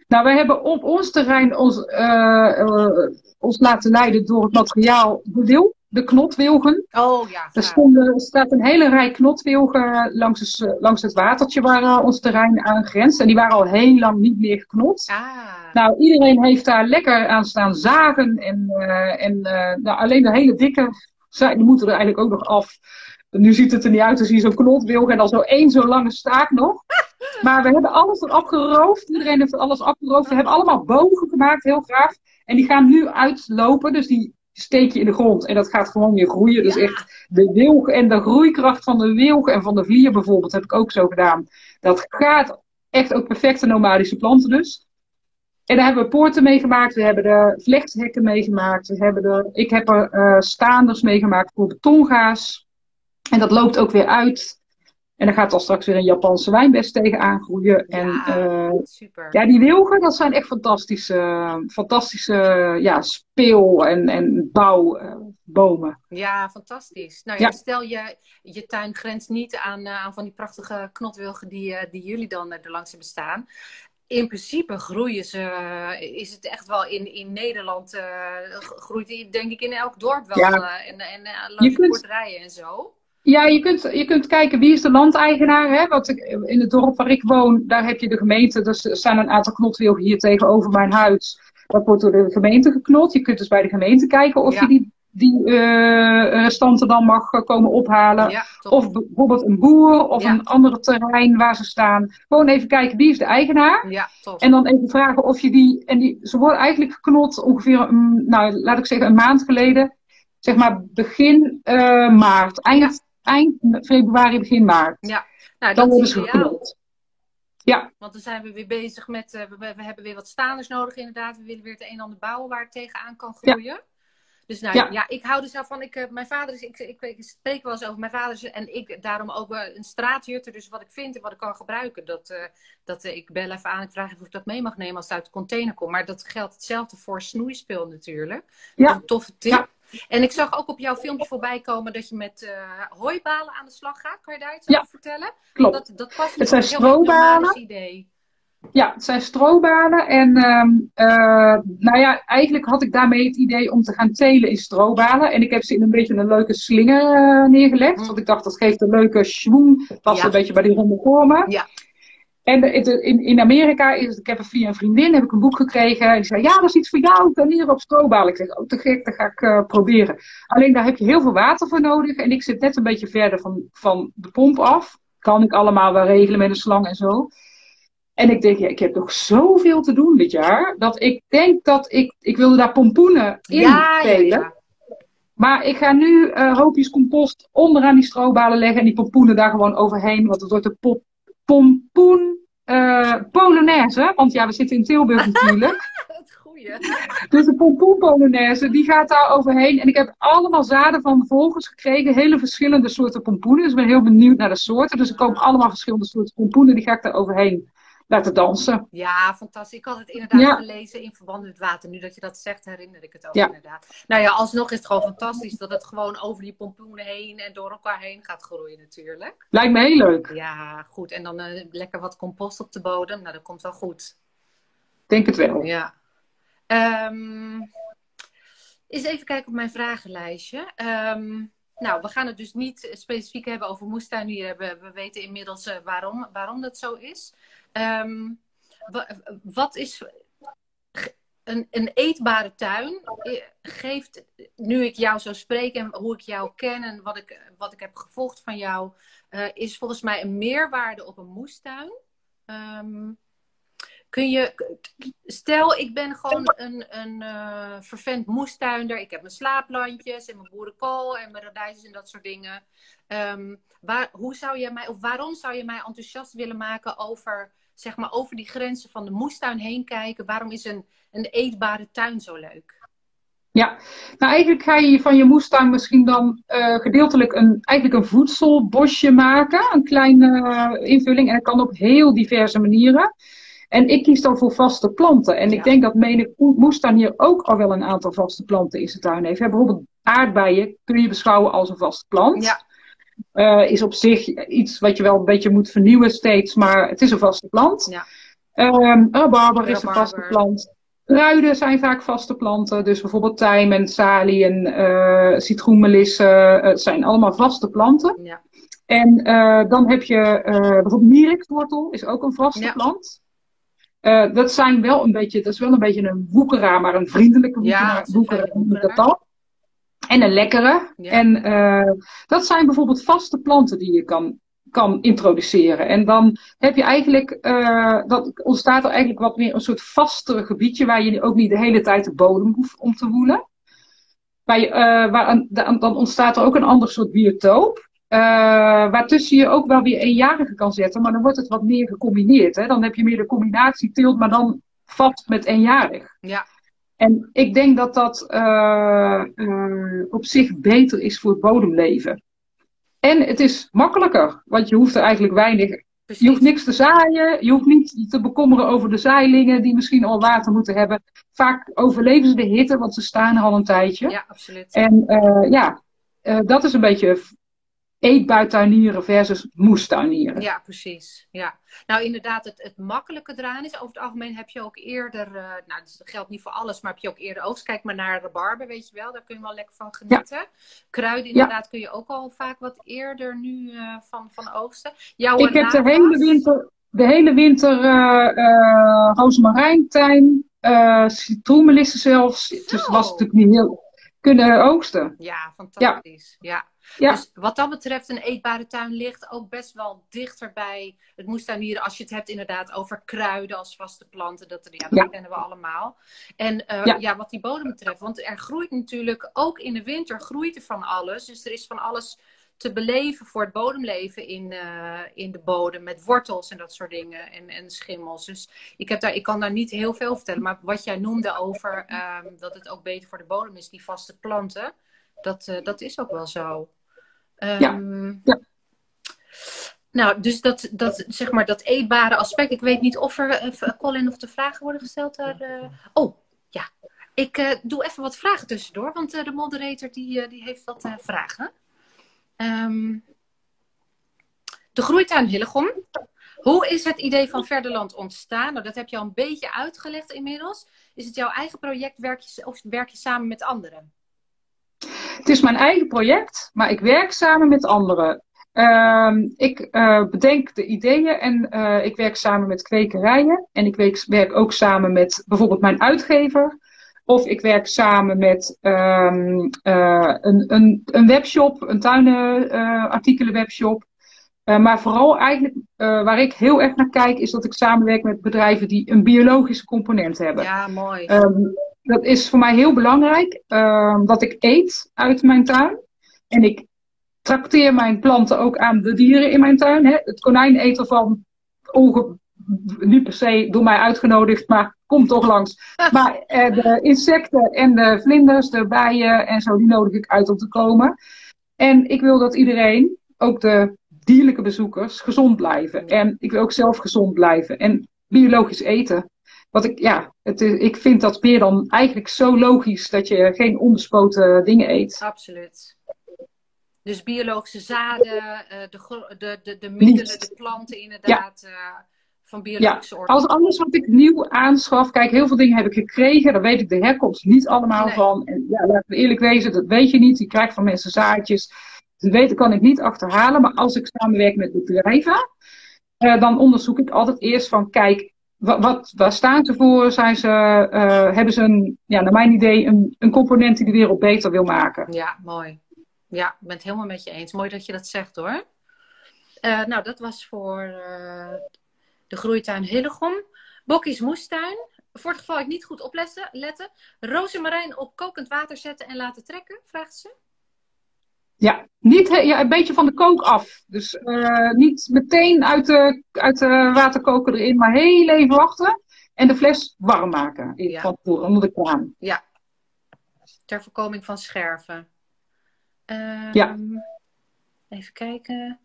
Nou, wij hebben op ons terrein ons, eh, eh, ons laten leiden door het materiaal de wil, de knotwilgen. Oh ja, Er, stonden, er staat een hele rij knotwilgen langs, het, eh, langs het watertje waar ons terrein aan grenst. En die waren al heel lang niet meer geknot. Ah, Nou, iedereen heeft daar lekker aan staan zagen. En, en nou, alleen de hele dikke, die moeten er eigenlijk ook nog af. Nu ziet het er niet uit als je zo'n knotwilg en dan zo één zo'n lange staak nog. Maar we hebben alles eraf geroofd. Iedereen heeft alles afgeroofd. We hebben allemaal bogen gemaakt, heel graag. En die gaan nu uitlopen. Dus die steek je in de grond. En dat gaat gewoon weer groeien. Dus Ja. echt de wilg en de groeikracht van de wilg en van de vlier bijvoorbeeld, heb ik ook zo gedaan. Dat gaat echt ook perfecte nomadische planten dus. En daar hebben we poorten mee gemaakt. We hebben er vlechthekken mee gemaakt. We hebben er, ik heb er eh, staanders mee gemaakt voor betongaas. En dat loopt ook weer uit. En dan gaat er straks weer een Japanse wijnbest tegenaan groeien. En ja, eh, super. ja, die wilgen, dat zijn echt fantastische, fantastische ja, speel- en, en bouwbomen. Ja, fantastisch. Nou ja, Ja. stel je, je tuin grenst niet aan, eh, aan van die prachtige knotwilgen die, eh, die jullie dan eh, er langs hebben staan. In principe groeien ze, eh, is het echt wel in, in Nederland, eh, groeit die denk ik in elk dorp wel. Ja. eh, en en eh, langs de kunt- boerderijen en zo. Ja, je kunt, je kunt kijken wie is de landeigenaar. Hè? Want ik, in het dorp waar ik woon, daar heb je de gemeente. Dus er staan een aantal knotwilgen hier tegenover mijn huis. Dat wordt door de gemeente geknot. Je kunt dus bij de gemeente kijken of Ja. je die, die eh, restanten dan mag eh, komen ophalen. Ja. Of bijvoorbeeld een boer of Ja. een ander terrein waar ze staan. Gewoon even kijken wie is de eigenaar. ja. En dan even vragen of je die. En die, ze worden eigenlijk geknot ongeveer, een, nou laat ik zeggen, een maand geleden. Zeg maar begin eh, maart. Eind, eind februari, begin maart. Ja, nou, Dan dat worden is ze. Ja, Want dan zijn we weer bezig met, eh, we, we hebben weer wat staanders nodig inderdaad. We willen weer het een en ander bouwen waar het tegenaan kan groeien. Dus nou ja. Ja. ik hou er zelf van. Ik, eh, mijn vader is, ik, ik, ik spreek wel eens over mijn vader is- en ik daarom ook een straatjutter. Dus wat ik vind en wat ik kan gebruiken, dat, eh, dat ik bel even aan. Ik vraag even of ik dat mee mag nemen als het uit de container komt. Maar dat geldt hetzelfde voor snoeispul natuurlijk. Ja. Dat is Een toffe tip. Ja. En ik zag ook op jouw filmpje voorbij komen dat je met eh, hooibalen aan de slag gaat. Kan je daar iets Ja. over vertellen? klopt. Dat, dat past Het zijn strobalen. idee. Ja, het zijn strobalen. En eh, nou ja, eigenlijk had ik daarmee het idee om te gaan telen in strobalen. En ik heb ze in een beetje een leuke slinger eh, neergelegd. Mm. Want ik dacht, dat geeft een leuke schwung. Past Ja. een beetje bij die ronde vormen. Ja. En in, in Amerika is ik heb via een vriendin heb ik een boek gekregen. En die zei, ja, dat is iets voor jou. Tuinieren op strobalen. Ik zeg, oh, te gek, dat ga ik eh, proberen. Alleen daar heb je heel veel water voor nodig. En ik zit net een beetje verder van, van de pomp af. Kan ik allemaal wel regelen met een slang en zo. En ik denk, ja, ik heb nog zoveel te doen dit jaar. Dat ik denk dat ik, ik wilde daar pompoenen in ja. Maar ik ga nu eh, hoopjes compost onderaan die strobalen leggen. En die pompoenen daar gewoon overheen. Want het wordt een pop, pompoen eh, polonaise. Want ja, we zitten in Tilburg natuurlijk. Het goeie. Dus de pompoen polonaise, die gaat daar overheen. En ik heb allemaal zaden van volgers gekregen. Hele verschillende soorten pompoenen. Dus ik ben heel benieuwd naar de soorten. Dus er komen allemaal verschillende soorten pompoenen. Die ga ik daar overheen laten dansen. Ja, fantastisch. Ik had het inderdaad gelezen in verband met water. Nu dat je dat zegt, herinner ik het ook inderdaad. Nou ja, alsnog is het gewoon fantastisch dat het gewoon over die pompoenen heen en door elkaar heen gaat groeien natuurlijk. Lijkt me heel leuk. Ja, goed. En dan uh, lekker wat compost op de bodem. Nou, dat komt wel goed. Denk het wel. Ja. Um, eens even kijken op mijn vragenlijstje. Um, nou, we gaan het dus niet specifiek hebben over moestuinieren. We, we weten inmiddels uh, waarom, waarom dat zo is. Um, wat is een, een, eetbare tuin? Eh, geeft, nu ik jou zo spreek en hoe ik jou ken en wat ik, wat ik heb gevolgd van jou, uh, is volgens mij een meerwaarde op een moestuin. Um, Kun je, stel ik ben gewoon een, een uh, vervent moestuinder. Ik heb mijn slaaplandjes en mijn boerenkool en mijn radijsjes en dat soort dingen. Um, waar, hoe zou je mij, of waarom zou je mij enthousiast willen maken over, zeg maar, over die grenzen van de moestuin heen kijken? Waarom is een, een eetbare tuin zo leuk? Ja, nou eigenlijk ga je van je moestuin misschien dan uh, gedeeltelijk een, eigenlijk een voedselbosje maken. Een kleine uh, invulling. En dat kan op heel diverse manieren. En ik kies dan voor vaste planten. En ik denk dat menig moestuin hier ook al wel een aantal vaste planten in zijn tuin heeft. Bijvoorbeeld aardbeien kun je beschouwen als een vaste plant. Ja. Uh, is op zich iets wat je wel een beetje moet vernieuwen steeds, maar het is een vaste plant. Ja. Um, rabarber is een vaste plant. Kruiden zijn vaak vaste planten, dus bijvoorbeeld tijm en salie en uh, citroenmelissen, het zijn allemaal vaste planten. Ja. En uh, dan heb je bijvoorbeeld mierikswortel, is ook een vaste ja. plant. Uh, dat zijn wel een beetje, dat is wel een beetje een woekeraar, maar een vriendelijke woekeraar, ja, woekeraar dat En een lekkere. En uh, dat zijn bijvoorbeeld vaste planten die je kan, kan introduceren. En dan heb je eigenlijk, uh, dat ontstaat er eigenlijk wat meer een soort vaster gebiedje waar je ook niet de hele tijd de bodem hoeft om te woelen. Waar je, waar, dan ontstaat er ook een ander soort biotoop. Waartussen je ook wel weer eenjarige kan zetten, maar dan wordt het wat meer gecombineerd. Hè? Dan heb je meer de combinatie teelt, maar dan vast met eenjarig. Ja. En ik denk dat dat uh, uh, op zich beter is voor het bodemleven. En het is makkelijker, want je hoeft er eigenlijk weinig. Precies. Je hoeft niks te zaaien, je hoeft niet te bekommeren over de zaailingen die misschien al water moeten hebben. Vaak overleven ze de hitte, want ze staan er al een tijdje. Ja, absoluut. En ja, dat is een beetje eetbuituinieren versus moestuinieren. Ja, precies. Ja. Nou, inderdaad, het, het makkelijke eraan is, over het algemeen heb je ook eerder, uh, nou, dat geldt niet voor alles, maar heb je ook eerder oogst. Kijk maar naar rabarber, weet je wel, daar kun je wel lekker van genieten. Kruiden, inderdaad, kun je ook al vaak wat eerder nu uh, van, van oogsten. Jouw Ik heb de hele winter, de hele winter uh, rozemarijn, citroenmelissen zelfs. Dus het was natuurlijk niet heel kunnen oogsten. Ja, fantastisch. ja. Ja. Dus wat dat betreft, een eetbare tuin ligt ook best wel dichter bij het moestuinieren. Als je het hebt inderdaad over kruiden als vaste planten. Dat, ja, dat kennen we allemaal. En uh, ja. wat die bodem betreft. Want er groeit natuurlijk, ook in de winter groeit er van alles. Dus er is van alles te beleven voor het bodemleven in, uh, in de bodem. Met wortels en dat soort dingen. En, en schimmels. Dus ik, heb daar, ik kan daar niet heel veel vertellen. Maar wat jij noemde over um, dat het ook beter voor de bodem is, die vaste planten. Dat, uh, dat is ook wel zo. Um, ja. Ehm, ja. Nou, dus dat, dat, zeg maar, dat eetbare aspect. Ik weet niet of er, uh, Colin, of de vragen worden gesteld daar. Uh... Oh, ja. Ik uh, doe even wat vragen tussendoor, want de moderator die, die heeft wat vragen. Um, de groeituin Hillegom. Hoe is het idee van Verderland ontstaan? Nou, dat heb je al een beetje uitgelegd inmiddels. Is het jouw eigen project werk je, of werk je samen met anderen? Het is mijn eigen project, maar ik werk samen met anderen. Uh, ik uh, bedenk de ideeën en uh, ik werk samen met kwekerijen. En ik werk, werk, ook samen met bijvoorbeeld mijn uitgever. Of ik werk samen met um, een, een, een, webshop, een tuinartikelen webshop. maar vooral eigenlijk waar ik heel erg naar kijk, is dat ik samenwerk met bedrijven die een biologische component hebben. Ja, mooi. Um, dat is voor mij heel belangrijk. Uh, dat ik eet uit mijn tuin. En ik trakteer mijn planten ook aan de dieren in mijn tuin. Hè. Het konijn eet ervan. Onge niet per se door mij uitgenodigd, maar komt toch langs. Maar uh, de insecten en de vlinders, de bijen en zo, die nodig ik uit om te komen. En ik wil dat iedereen, ook de dierlijke bezoekers, gezond blijven. En ik wil ook zelf gezond blijven. En biologisch eten. Wat ik, ja, het, ik vind dat meer dan eigenlijk zo logisch dat je geen onbespoten dingen eet. Absoluut. Dus biologische zaden, eh, de, de, de, de middelen, de planten inderdaad. Ja. Van biologische ja. Als alles wat ik nieuw aanschaf, kijk, heel veel dingen heb ik gekregen, daar weet ik de herkomst niet allemaal van. En ja, laten we eerlijk wezen, dat weet je niet. Je krijgt van mensen zaadjes. Dat weten kan ik niet achterhalen. Maar als ik samenwerk met bedrijven, uh, dan onderzoek ik altijd eerst van, kijk, wat, wat, waar staan ze voor? Zijn ze, uh, hebben ze een, ja, naar mijn idee, een, een component die de wereld beter wil maken? Ja, mooi. Ja, ik ben het helemaal met je eens. Mooi dat je dat zegt hoor. Uh, nou, dat was voor uh, de groeituin Hillegom. Bokkies moestuin. Voor het geval ik niet goed opletten. Letten. Rozemarijn op kokend water zetten en laten trekken, vraagt ze. Ja, niet, ja, een beetje van de kook af. Dus uh, niet meteen uit de, uit de waterkoker erin, maar heel even wachten. En de fles warm maken ja. van onder de kraan. Ja, ter voorkoming van scherven. Um, ja. Even kijken.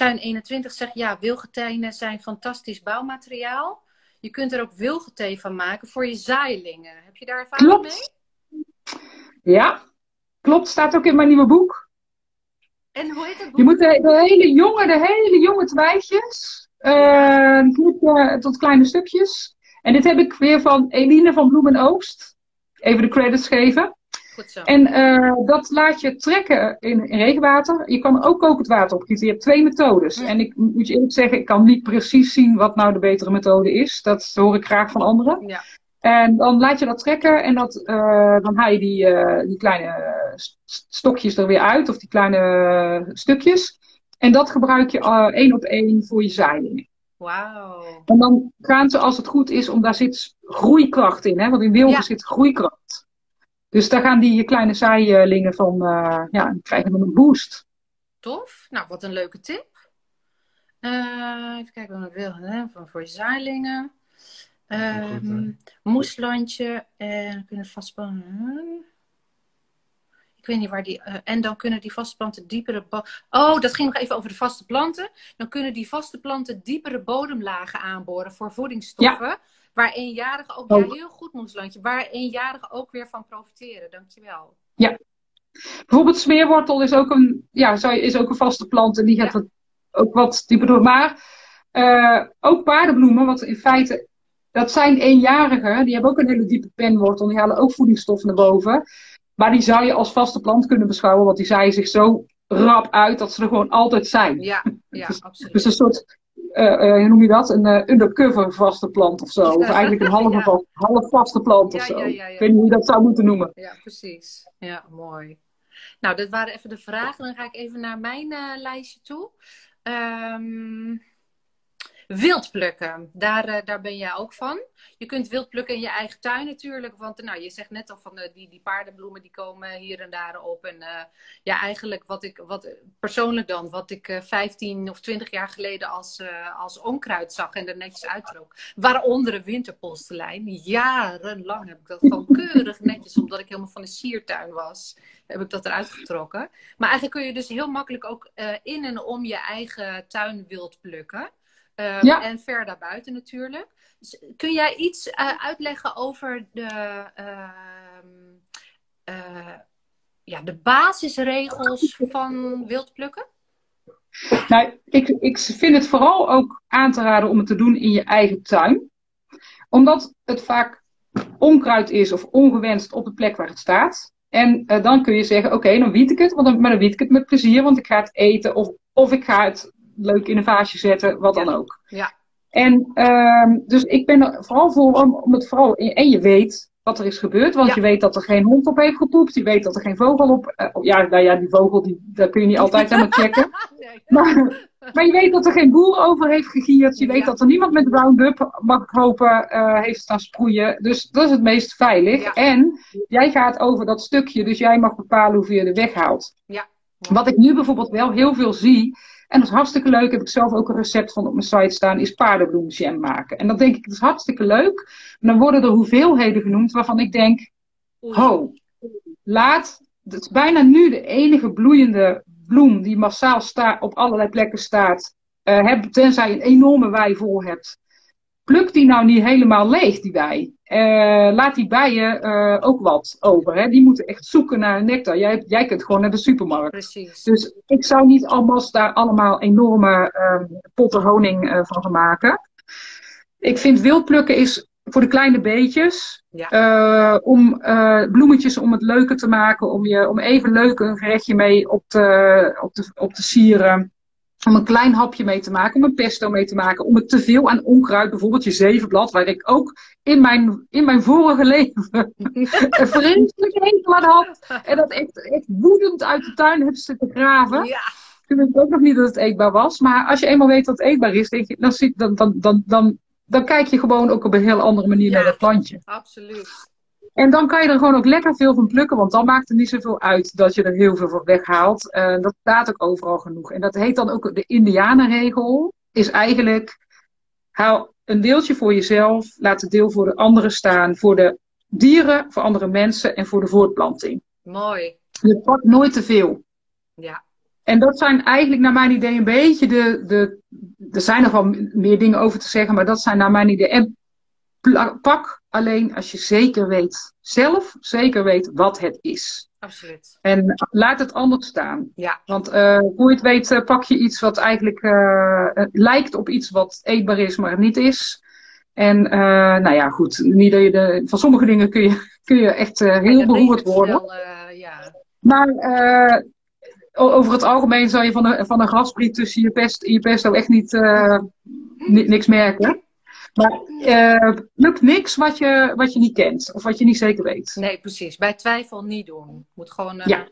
Tuin 21 zegt ja, wilgetijnen zijn fantastisch bouwmateriaal. Je kunt er ook wilgetee van maken voor je zaailingen. Heb je daar ervaring Klopt. mee? Ja, klopt. Staat ook in mijn nieuwe boek. En hoe heet het boek? Je moet de, de hele jonge, de hele jonge twijfjes uh, tot kleine stukjes. En dit heb ik weer van Eline van Bloem en Oogst. Even de credits geven. Goed zo. En uh, dat laat je trekken in, in, regenwater. Je kan ook kokend water opgieten. Je hebt twee methodes. En ik moet je eerlijk zeggen, ik kan niet precies zien wat nou de betere methode is. Dat hoor ik graag van anderen. Ja. En dan laat je dat trekken en dat, uh, dan haal je die, uh, die kleine stokjes er weer uit, of die kleine stukjes. En dat gebruik je één op één voor je zaailingen. Wauw. En dan gaan ze, als het goed is, om daar zit groeikracht in, hè? want in wilgen ja. zit groeikracht. Dus daar gaan die kleine zaailingen van, uh, ja, krijgen dan een boost. Tof. Nou, wat een leuke tip. Uh, even kijken wat ik wil, hè? Van, voor je zaailingen. Um, moeslandje en kunnen vastspannen. Ik weet niet waar die. Uh, en dan kunnen die vaste planten diepere. Oh, dat ging nog even over de vaste planten. Dan kunnen die vaste planten diepere bodemlagen aanboren voor voedingsstoffen. Ja. Waar eenjarigen ook. Ja, heel goed. Waar eenjarigen ook weer van profiteren. Dankjewel. Ja. Bijvoorbeeld smeerwortel is ook een, ja, is ook een vaste plant. En die gaat ja. ook wat dieper door. Maar uh, ook paardenbloemen, wat in feite dat zijn eenjarigen, die hebben ook een hele diepe penwortel. Die halen ook voedingsstoffen naar boven. Maar die zou je als vaste plant kunnen beschouwen, want die zaaien zich zo rap uit dat ze er gewoon altijd zijn. Ja, ja dus, absoluut. Dus een soort, hoe noem je dat? Een uh, undercover vaste plant of zo. Of eigenlijk een halve, ja. vast, half vaste plant of zo. Ik weet niet hoe je dat zou moeten noemen. Ja, precies. Ja, mooi. Nou, dat waren even de vragen. Dan ga ik even naar mijn lijstje toe. Um, Wild plukken, daar, uh, daar ben jij ook van. Je kunt wild plukken in je eigen tuin natuurlijk. Want nou, je zegt net al van uh, die, die paardenbloemen die komen hier en daar op. En uh, ja, eigenlijk wat ik wat, persoonlijk dan, wat ik 15 of 20 jaar geleden als, als onkruid zag en er netjes uittrok. Waaronder een winterpostelijn. Jarenlang heb ik dat gewoon keurig netjes, omdat ik helemaal van de siertuin was. Heb ik dat eruit getrokken. Maar eigenlijk kun je dus heel makkelijk ook in en om je eigen tuin wild plukken. Um, Ja. En ver daarbuiten natuurlijk. Dus kun jij iets uh, uitleggen over de, ehm uh, ja, de basisregels van wildplukken? Nou, ik, ik vind het vooral ook aan te raden om het te doen in je eigen tuin. Omdat het vaak onkruid is of ongewenst op de plek waar het staat. En uh, dan kun je zeggen, oké, okay, dan wiet ik het, want dan, maar dan wiet ik het met plezier, want ik ga het eten of, of ik ga het leuk in een vaasje zetten, wat dan ook. Ja. En uh, dus ik ben er vooral voor om, om het vooral. En je weet wat er is gebeurd, want Ja. je weet dat er geen hond op heeft gepoept. Je weet dat er geen vogel op. Uh, ja, nou ja, die vogel, die, daar kun je niet altijd aan checken. Nee. Maar, maar je weet dat er geen boer over heeft gegierd. Je weet Ja. dat er niemand met Roundup, mag ik hopen, uh, heeft staan sproeien. Dus dat is het meest veilig. Ja. En jij gaat over dat stukje, dus jij mag bepalen hoeveel je er weghaalt. Ja. Wat ik nu bijvoorbeeld wel heel veel zie, en dat is hartstikke leuk, heb ik zelf ook een recept van op mijn site staan, is paardenbloemjam maken. En dan denk ik, dat is hartstikke leuk. En dan worden er hoeveelheden genoemd waarvan ik denk, ho, laat, het is bijna nu de enige bloeiende bloem die massaal sta, op allerlei plekken staat, uh, heb, tenzij je een enorme wei vol hebt. Pluk die nou niet helemaal leeg, die bij. Uh, laat die bijen uh, ook wat over. Hè? Die moeten echt zoeken naar nectar. Jij, jij kunt gewoon naar de supermarkt. Precies. Dus ik zou niet alvast daar allemaal enorme uh, potten honing uh, van gaan maken. Ik vind wildplukken is voor de kleine beetjes. Ja. om bloemetjes om het leuker te maken. Om, je, om even leuk een gerechtje mee op te, op te, op te sieren om een klein hapje mee te maken, om een pesto mee te maken, om het te veel aan onkruid, bijvoorbeeld je zevenblad, waar ik ook in mijn, in mijn vorige leven een vreselijke hekel aan had. En dat echt, echt woedend uit de tuin heb zitten graven. Ja. Toen wist ik ook nog niet dat het eetbaar was. Maar als je eenmaal weet dat het eetbaar is, denk je, dan, dan, dan, dan, dan, dan kijk je gewoon ook op een heel andere manier naar dat plantje. Absoluut. En dan kan je er gewoon ook lekker veel van plukken, want dan maakt het niet zoveel uit dat je er heel veel van weghaalt. Uh, dat staat ook overal genoeg. En dat heet dan ook de Indianenregel. Is eigenlijk, haal een deeltje voor jezelf, laat het deel voor de anderen staan. Voor de dieren, voor andere mensen en voor de voortplanting. Mooi. Je pakt nooit te veel. Ja. En dat zijn eigenlijk naar mijn idee een beetje de, de. Er zijn nog wel meer dingen over te zeggen, maar dat zijn naar mijn idee. En pak alleen als je zeker weet, zelf zeker weet wat het is. Absoluut. En laat het anders staan. Ja. Want uh, hoe je het weet, uh, pak je iets wat eigenlijk uh, lijkt op iets wat eetbaar is, maar niet is. En nou ja, goed. Niet dat je de, van sommige dingen kun je, kun je echt heel beroerd worden. Ja. Maar over het algemeen zal je van een, van een graspriet tussen je, pest, je pesto echt niet, niks merken. Maar uh, lukt niks wat je, wat je niet kent of wat je niet zeker weet. Nee, precies. Bij twijfel niet doen. Het moet gewoon uh, ja.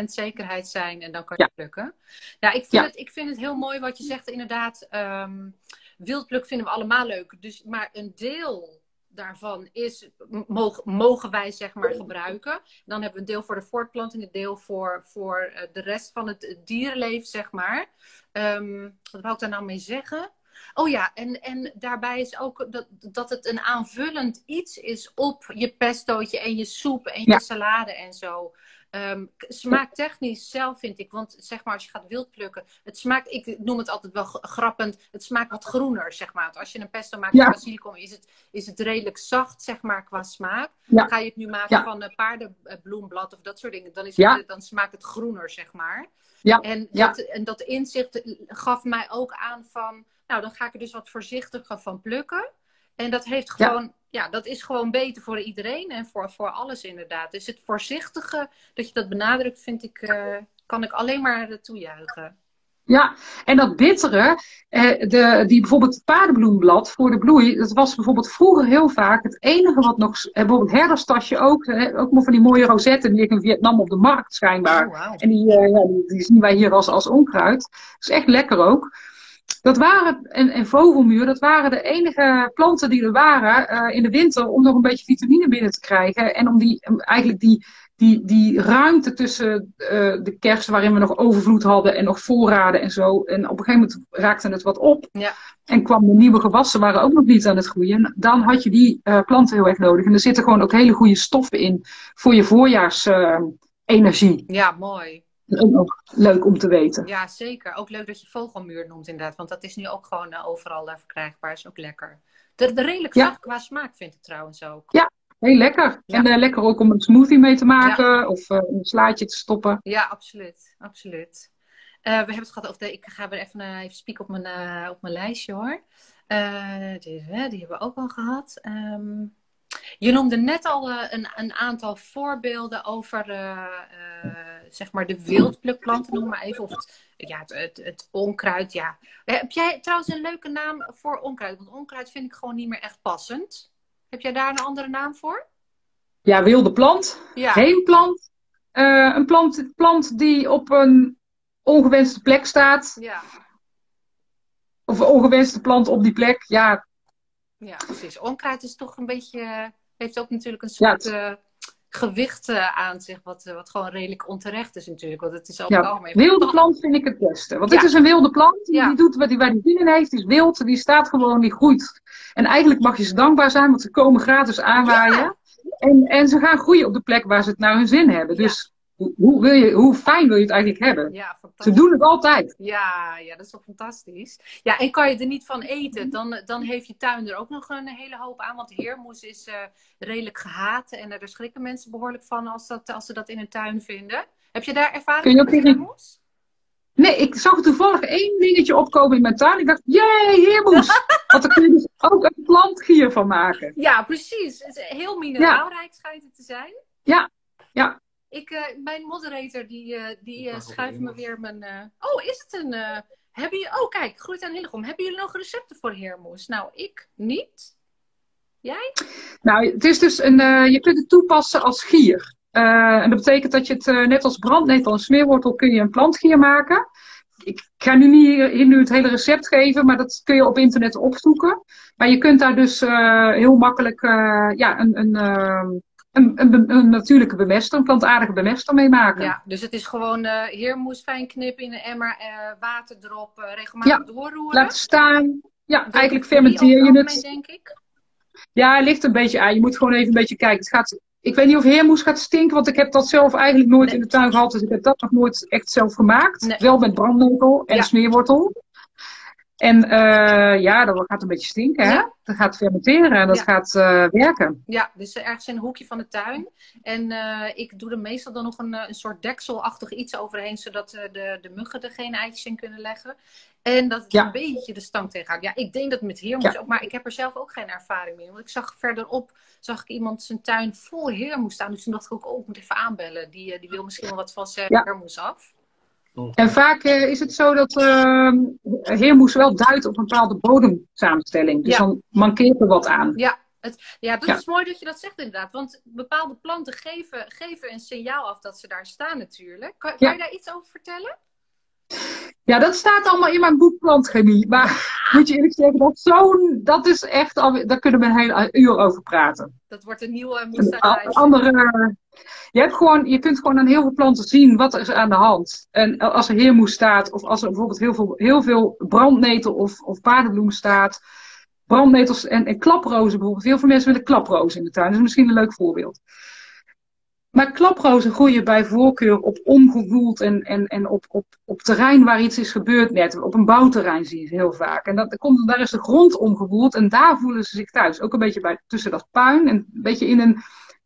100% zekerheid zijn en dan kan je ja. plukken. Ja, ik vind, Het, ik vind het heel mooi wat je zegt. Inderdaad, um, wildpluk vinden we allemaal leuk. Dus, maar een deel daarvan is, mogen, mogen wij zeg maar gebruiken. Dan hebben we een deel voor de voortplanting, een deel voor, voor uh, de rest van het dierenleven, zeg maar. Um, wat wou ik daar nou mee zeggen? Oh ja, en, en daarbij is ook dat, dat het een aanvullend iets is op je pestootje en je soep en je salade en zo. Um, smaaktechnisch zelf vind ik, want zeg maar als je gaat wild plukken, het smaakt, ik noem het altijd wel grappend, het smaakt wat groener, zeg maar. Als je een pesto maakt van basilicum, is het, is het redelijk zacht, zeg maar, qua smaak. Ga je het nu maken van uh, paardenbloemblad of dat soort dingen, dan, is het, dan smaakt het groener, zeg maar. Ja. En, dat, en dat inzicht gaf mij ook aan van, nou, dan ga ik er dus wat voorzichtiger van plukken. En dat heeft gewoon, ja, dat is gewoon beter voor iedereen en voor, voor alles inderdaad. Dus het voorzichtige, dat je dat benadrukt, vind ik, uh, kan ik alleen maar toejuichen. Ja, en dat bittere, eh, de, die bijvoorbeeld het paardenbloemblad voor de bloei, dat was bijvoorbeeld vroeger heel vaak het enige wat nog, eh, bijvoorbeeld herderstasje ook, eh, ook maar van die mooie rozetten, die ik in Vietnam op de markt schijnbaar. Oh, wow. En die, ja, die, die, zien wij hier als, als onkruid. Dat is echt lekker ook. Dat waren, en, en vogelmuur, dat waren de enige planten die er waren uh, in de winter om nog een beetje vitamine binnen te krijgen. En om die, eigenlijk die, die, die ruimte tussen uh, de kerst waarin we nog overvloed hadden en nog voorraden en zo. En op een gegeven moment raakte het wat op. Ja. En kwam de nieuwe gewassen waren ook nog niet aan het groeien. Dan had je die uh, planten heel erg nodig. En er zitten gewoon ook hele goede stoffen in voor je voorjaarsenergie. ja, mooi ook leuk om te weten. Ja, zeker. Ook leuk dat je vogelmuur noemt inderdaad. Want dat is nu ook gewoon uh, overal uh, verkrijgbaar. Is ook lekker. De, de redelijk zacht qua smaak vind ik trouwens ook. Ja, heel lekker. Ja. En uh, lekker ook om een smoothie mee te maken. Ja. Of een slaatje te stoppen. Ja, absoluut. Absoluut. we hebben het gehad over de... Ik ga weer even, even spieken op mijn, op mijn lijstje hoor. die, die hebben we ook al gehad. Um, je noemde net al uh, een, een, aantal voorbeelden over uh, uh, zeg maar de wildplukplanten, noem maar even. Of het, ja, het, het, het, onkruid. Ja. Heb jij trouwens een leuke naam voor onkruid? Want onkruid vind ik gewoon niet meer echt passend. Heb jij daar een andere naam voor? Ja, wilde plant. Ja. Heenplant. een plant, plant die op een ongewenste plek staat. Ja. Of een ongewenste plant op die plek. Ja, ja, precies. Onkruid is toch een beetje, heeft ook natuurlijk een soort ja, uh, gewicht uh, aan zich, wat, uh, wat gewoon redelijk onterecht is natuurlijk. Want het is ja. Wilde plant vind ik het beste. Want ja. dit is een wilde plant, die, die doet wat hij waar die zin in heeft, die is wild, die staat gewoon, die groeit. En eigenlijk mag je ze dankbaar zijn, want ze komen gratis aanwaaien. En, en ze gaan groeien op de plek waar ze het naar hun zin hebben. Dus hoe, wil je, hoe fijn wil je het eigenlijk hebben? Ja, Ze doen het altijd. Ja, ja, dat is toch fantastisch. Ja, en kan je er niet van eten, dan, dan heeft je tuin er ook nog een hele hoop aan. Want heermoes is eh, redelijk gehaat en daar schrikken mensen behoorlijk van als, dat, als ze dat in hun tuin vinden. Heb je daar Kun ervaring je ook met heermoes? Nee, ik zag toevallig één dingetje opkomen in mijn tuin. Ik dacht, jee, heermoes. Want daar kun je dus ook een plantgier van maken. Ja, precies. Het is heel mineraalrijk schijnt het te zijn. Ja, ja. Ik, eh, mijn moderator die, eh, die eh, schuift me weer mijn... eh, Oh, is het een... eh, Hebben jullie... Oh, kijk, groeit aan Hillegom. Hebben jullie nog recepten voor heermoes? Nou, ik niet. Jij? Nou, het is dus een, eh, je kunt het toepassen als gier. Eh, en dat betekent dat je het eh, net als brandnetel en smeerwortel kun je een plantgier maken. Ik ga nu niet hier, nu het hele recept geven, maar dat kun je op internet opzoeken. Maar je kunt daar dus eh, heel makkelijk eh, ja, een, een, een, een, natuurlijke bemester, een plantaardige bemester mee maken. Ja, dus het is gewoon eh heermoes fijn knippen in een emmer, eh, water erop, eh, regelmatig doorroeren. Laten staan. Ja, eigenlijk fermenteer je het. denk ik. Ja, het ligt een beetje aan. Je moet gewoon even een beetje kijken. Het gaat, ik weet niet of heermoes gaat stinken, want ik heb dat zelf eigenlijk nooit Nee. in de tuin gehad. Dus ik heb dat nog nooit echt zelf gemaakt. Nee. Wel met brandnetel en Ja. smeerwortel. En eh, ja, dat gaat een beetje stinken. Hè? Ja. Dat gaat fermenteren en dat Ja. gaat eh, werken. Ja, dus ergens in een hoekje van de tuin. En eh, ik doe er meestal dan nog een, eh, een soort dekselachtig iets overheen, zodat eh, de, de muggen er geen eitjes in kunnen leggen. En dat het Ja. een beetje de stank tegenhoudt. Ja, ik denk dat met heermoes ook, maar ik heb er zelf ook geen ervaring mee. Want ik zag verderop, zag ik iemand zijn tuin vol heermoes staan. Dus toen dacht ik ook, oh, ik moet even aanbellen. Die, eh, die wil misschien wel wat van zijn heermoes af. En vaak eh, is het zo dat eh heermoes wel duidt op een bepaalde bodemsamenstelling. Dus Ja. dan mankeert er wat aan. Ja, het, ja dat Ja. is mooi dat je dat zegt inderdaad. Want bepaalde planten geven, geven een signaal af dat ze daar staan natuurlijk. Kan, kan je daar iets over vertellen? Ja, dat staat allemaal in mijn boek plantchemie. Maar moet je eerlijk zeggen, dat, zo'n, dat is echt, alweer- daar kunnen we een hele uur over praten. Dat wordt een nieuwe andere, je, hebt gewoon, je kunt gewoon aan heel veel planten zien wat er is aan de hand. En als er heermoes staat, of als er bijvoorbeeld heel veel, heel veel brandnetel of, of paardenbloem staat. Brandnetels en, en klaprozen bijvoorbeeld. Heel veel mensen willen klaprozen in de tuin. Dat is misschien een leuk voorbeeld. Maar klaprozen groeien bij voorkeur op omgewoeld en, en, en op, op, op terrein waar iets is gebeurd net. Op een bouwterrein zie je ze heel vaak. En dat, komt, daar is de grond omgewoeld en daar voelen ze zich thuis. Ook een beetje bij, tussen dat puin en een beetje in een...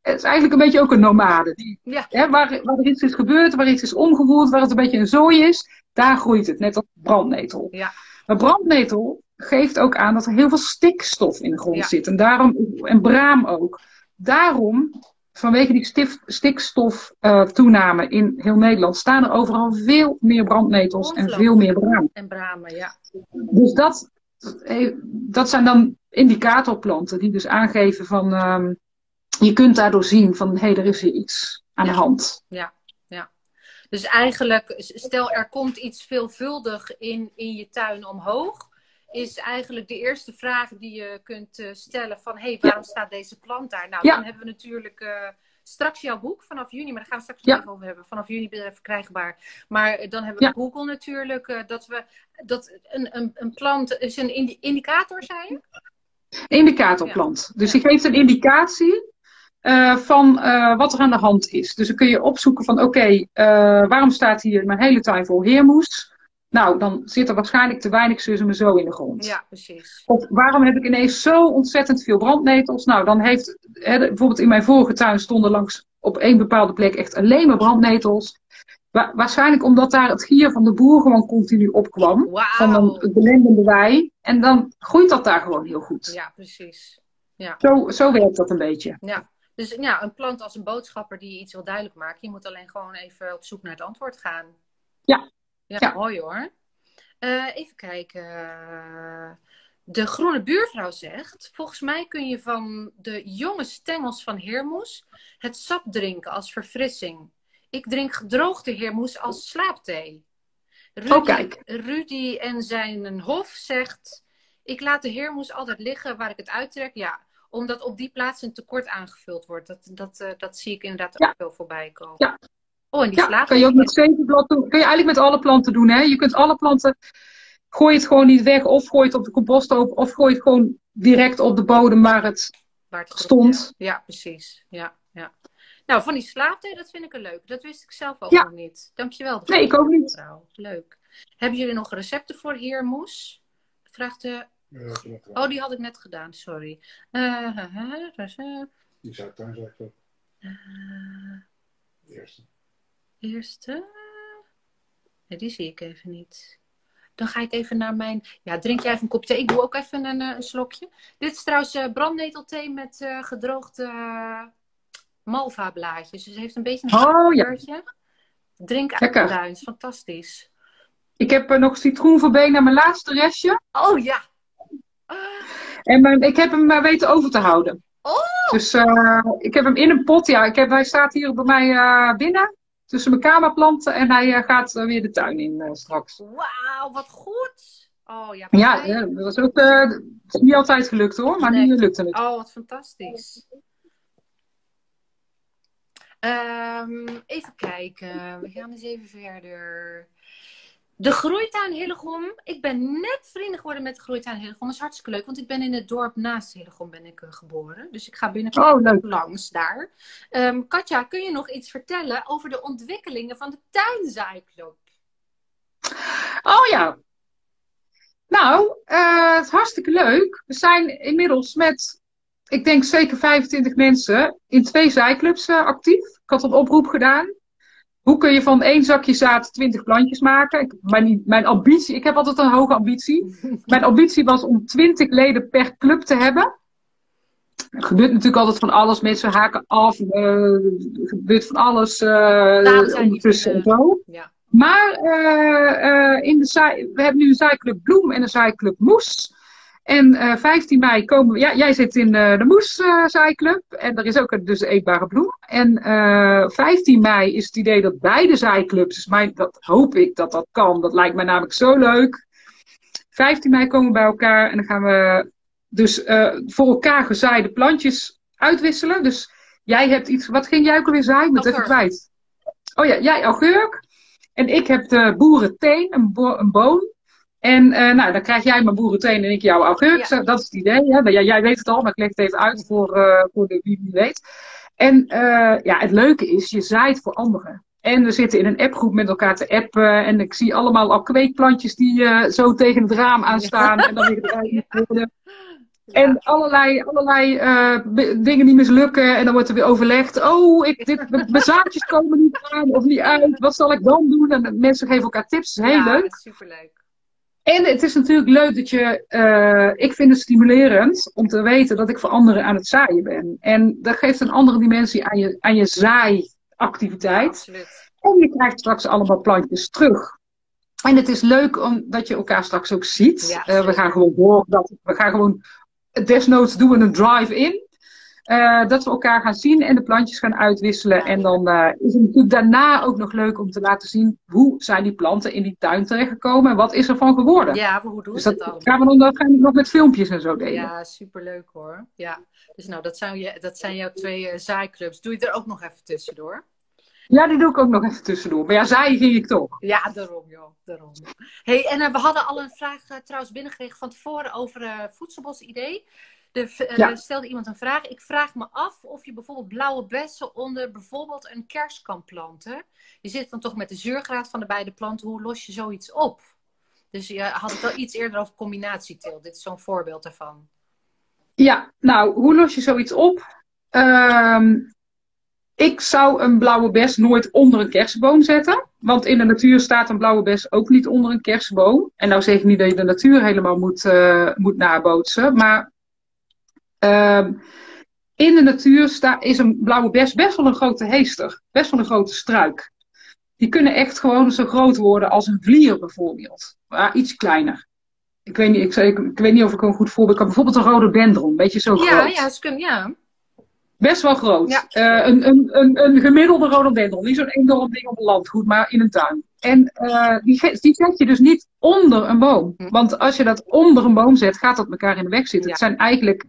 Het is eigenlijk een beetje ook een nomade. Die, Ja. hè, waar, waar er iets is gebeurd, waar iets is omgewoeld, waar het een beetje een zooi is, daar groeit het. Net als brandnetel. Ja. Maar brandnetel geeft ook aan dat er heel veel stikstof in de grond Ja. zit. En, daarom, en braam ook. Daarom, vanwege die stif, stikstoftoename in heel Nederland, staan er overal veel meer brandnetels en veel meer braam. En bramen, ja. Dus dat, eh, dat zijn dan indicatorplanten die dus aangeven van ehm, je kunt daardoor zien van hé, hey, er is hier iets aan Ja. de hand. Dus eigenlijk, stel er komt iets veelvuldig in, in je tuin omhoog. Is eigenlijk de eerste vraag die je kunt eh, stellen van... hé, hey, waarom staat deze plant daar? Nou, Ja. dan hebben we natuurlijk eh, straks jouw boek vanaf juni. Maar daar gaan we straks nog over hebben. Vanaf juni ben je verkrijgbaar. Maar eh, dan hebben we Ja. Google natuurlijk. dat we dat een, een, een plant is een indi- indicator, zei je? Indicatorplant. Dus die geeft een indicatie van wat er aan de hand is. Dus dan kun je opzoeken van oké, waarom staat hier mijn hele tuin vol heermoes? Nou, dan zit er waarschijnlijk te weinig en zo in de grond. Ja, precies. Of waarom heb ik ineens zo ontzettend veel brandnetels? Nou, dan heeft, hè, bijvoorbeeld in mijn vorige tuin stonden langs op één bepaalde plek echt alleen maar brandnetels. Wa- waarschijnlijk omdat daar het gier van de boer gewoon continu opkwam. Van Wauw. een belendende wei. En dan groeit dat daar gewoon heel goed. Ja, precies. Zo, zo werkt dat een beetje. Ja. Dus ja, een plant als een boodschapper die iets wil duidelijk maken. Je moet alleen gewoon even op zoek naar het antwoord gaan. Ja. Ja, Ja. mooi hoor. Eh, even kijken. De groene buurvrouw zegt: Volgens mij kun je van de jonge stengels van heermoes het sap drinken als verfrissing. Ik drink gedroogde heermoes als slaapthee. Rudy, Oh, kijk. Rudy en zijn hof zegt: Ik laat de heermoes altijd liggen waar ik het uittrek. Ja, omdat op die plaats een tekort aangevuld wordt. Dat, dat, eh, dat zie ik inderdaad Ja. ook veel voorbij komen. Ja. Oh, en die Ja, slaap. kan je ook met zevenblad doen. Kun je eigenlijk met alle planten doen. Hè? Je kunt alle planten. Gooi het gewoon niet weg. Of gooi het op de composthoop. Of gooi het gewoon direct op de bodem waar het waar het groeit, stond. Ja, Ja, precies. Ja, ja. Nou, van die slaapthee, dat vind ik een leuk. Dat wist ik zelf ook Ja. nog niet. Dankjewel. Nee, ik ook niet. Leuk. Hebben jullie nog recepten voor heer Moes? Vraagt de... Oh, die had ik net gedaan, sorry. Eh, eh, eh, dus, eh, Die zou ik ook. eh, De eerste. Eerste. Nee, die zie ik even niet. Dan ga ik even naar mijn. Ja, drink jij even een kop thee? Ik doe ook even een, eh, een slokje. Dit is trouwens eh, brandnetelthee met eh, gedroogde uh, malva-blaadjes. Dus het heeft een beetje een Oh, ja. Drink Lekker. aardbeien, fantastisch. Ik heb nog citroen voorbeen naar mijn laatste restje. Oh ja. Ah, En mijn- ik heb hem maar weten over te houden. Oh! Dus ik heb hem in een pot. Ja, ik heb, hij staat hier bij mij binnen. Tussen mijn kamerplanten. En hij eh, gaat eh, weer de tuin in eh, straks. Wauw, wat goed. Oh ja. Ja, dat was ook niet altijd gelukt hoor. Maar Nee. nu lukte het. Oh, wat fantastisch. Ehm, even kijken. We gaan eens even verder. De groeituin Hillegom. Ik ben net vrienden geworden met de groeituin Hillegom. Dat is hartstikke leuk, want ik ben in het dorp naast Hillegom ben ik, eh, geboren. Dus ik ga binnenkort Oh, langs daar. Ehm, Katja, kun je nog iets vertellen over de ontwikkelingen van de tuinzaaiclub? Oh ja. Nou, eh, het is hartstikke leuk. We zijn inmiddels met, ik denk zeker 25 mensen in twee zijclubs eh, actief. Ik had een oproep gedaan. Hoe kun je van één zakje zaad 20 plantjes maken? Ik, mijn, mijn ambitie, ik heb altijd een hoge ambitie. Mijn ambitie was om 20 leden per club te hebben. Er gebeurt natuurlijk altijd van alles. Mensen haken af. eh, er gebeurt van alles eh, niet ondertussen en zo. Ja. Maar eh, eh, in de we hebben nu een zijclub Bloem en een zijclub Moes. En eh 15 mei komen we. Ja, jij zit in eh, de Moes eh, zijclub. En er is ook een, dus eetbare bloem. En eh 15 mei is het idee dat beide zijclubs. Dus mijn, dat hoop ik dat dat kan. Dat lijkt mij namelijk zo leuk. 15 mei komen we bij elkaar. En dan gaan we dus eh, voor elkaar gezaaide plantjes uitwisselen. Dus jij hebt iets. Wat ging jij ook alweer zaaien? Het even kwijt. Oh ja, jij augurk. En ik heb de boerenteen, een, bo een boom. En eh, nou, dan krijg jij mijn boerenteen en ik jouw augurk. Ja. Dat is het idee. Hè? Nou, ja, jij weet het al, maar ik leg het even uit voor, eh, voor de wie niet weet. En eh, ja, het leuke is, je zaait voor anderen. En we zitten in een appgroep met elkaar te appen. En ik zie allemaal al kweekplantjes die zo tegen het raam aanstaan. En dan weer moeten worden. En allerlei, allerlei dingen die mislukken. En dan wordt er weer overlegd. Oh, ik, dit, mijn zaadjes komen niet aan of niet uit. Wat zal ik dan doen? En mensen geven elkaar tips. Dat is heel ja, leuk. Superleuk. En het is natuurlijk leuk dat je. eh, ik vind het stimulerend om te weten dat ik voor anderen aan het zaaien ben. En dat geeft een andere dimensie aan je, aan je zaaiactiviteit. Absoluut. En je krijgt straks allemaal plantjes terug. En het is leuk omdat je elkaar straks ook ziet. Ja, Eh, we gaan gewoon door. Dat, we gaan gewoon. Desnoods doen we een drive-in. Eh, dat we elkaar gaan zien en de plantjes gaan uitwisselen. En dan eh, is het natuurlijk daarna ook nog leuk om te laten zien hoe zijn die planten in die tuin terechtgekomen en wat is er van geworden. Ja, maar hoe doen dus ze dat het allemaal? gaan we dan waarschijnlijk nog met filmpjes en zo delen. Ja, superleuk hoor. Ja. Dus nou, dat zijn, je, dat zijn jouw twee eh, zaaiclubs. Doe je er ook nog even tussendoor? Ja, die doe ik ook nog even tussendoor. Maar ja, zaaien ging ik toch. Ja, daarom joh. Daarom. Hey, en we hadden al een vraag trouwens binnengekregen van tevoren over eh voedselbos idee. Er eh, Ja. stelde iemand een vraag. Ik vraag me af of je bijvoorbeeld blauwe bessen onder bijvoorbeeld een kers kan planten. Je zit dan toch met de zuurgraad van de beide planten. Hoe los je zoiets op? Dus je had het al iets eerder over combinatieteelt. Dit is zo'n voorbeeld daarvan. Ja, nou, hoe los je zoiets op? Ehm, ik zou een blauwe bes nooit onder een kersenboom zetten. Want in de natuur staat een blauwe bes ook niet onder een kersenboom. En nou zeg ik niet dat je de natuur helemaal moet, eh, moet nabootsen. Maar ehm, in de natuur sta, is een blauwe bes best wel een grote heester. Best wel een grote struik. Die kunnen echt gewoon zo groot worden als een vlier bijvoorbeeld. Maar iets kleiner. Ik weet niet, ik, ik, ik weet niet of ik een goed voorbeeld kan. Bijvoorbeeld een rode dendron, een beetje zo Ja, groot. ja, ze kunnen, ja. Best wel groot. Ja. Eh, een, een, een, een gemiddelde rhododendron. Niet zo'n enorm ding op een landgoed, maar in een tuin. En eh, die, die zet je dus niet onder een boom. Hm. Want als je dat onder een boom zet, gaat dat elkaar in de weg zitten. Ja. Het, zijn eigenlijk,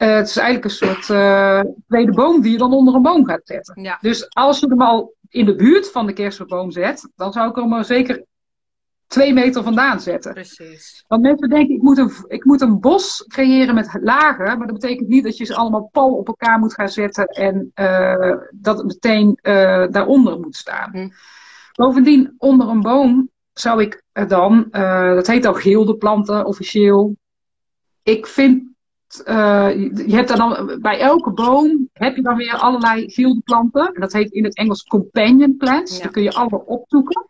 eh, het is eigenlijk een soort eh, tweede boom die je dan onder een boom gaat zetten. Ja. Dus als je hem al in de buurt van de kersenboom zet, dan zou ik er maar zeker twee meter vandaan zetten. Precies. Want mensen denken, ik moet, een, ik moet een bos creëren met lagen. Maar dat betekent niet dat je ze allemaal pal op elkaar moet gaan zetten. En uh, dat het meteen daaronder moet staan. Hm. Bovendien, onder een boom zou ik dan, dat heet al gildeplanten officieel. Ik vind, je hebt dan, bij elke boom heb je dan weer allerlei gildeplanten. En dat heet in het Engels companion plants. Ja. Die kun je allemaal opzoeken.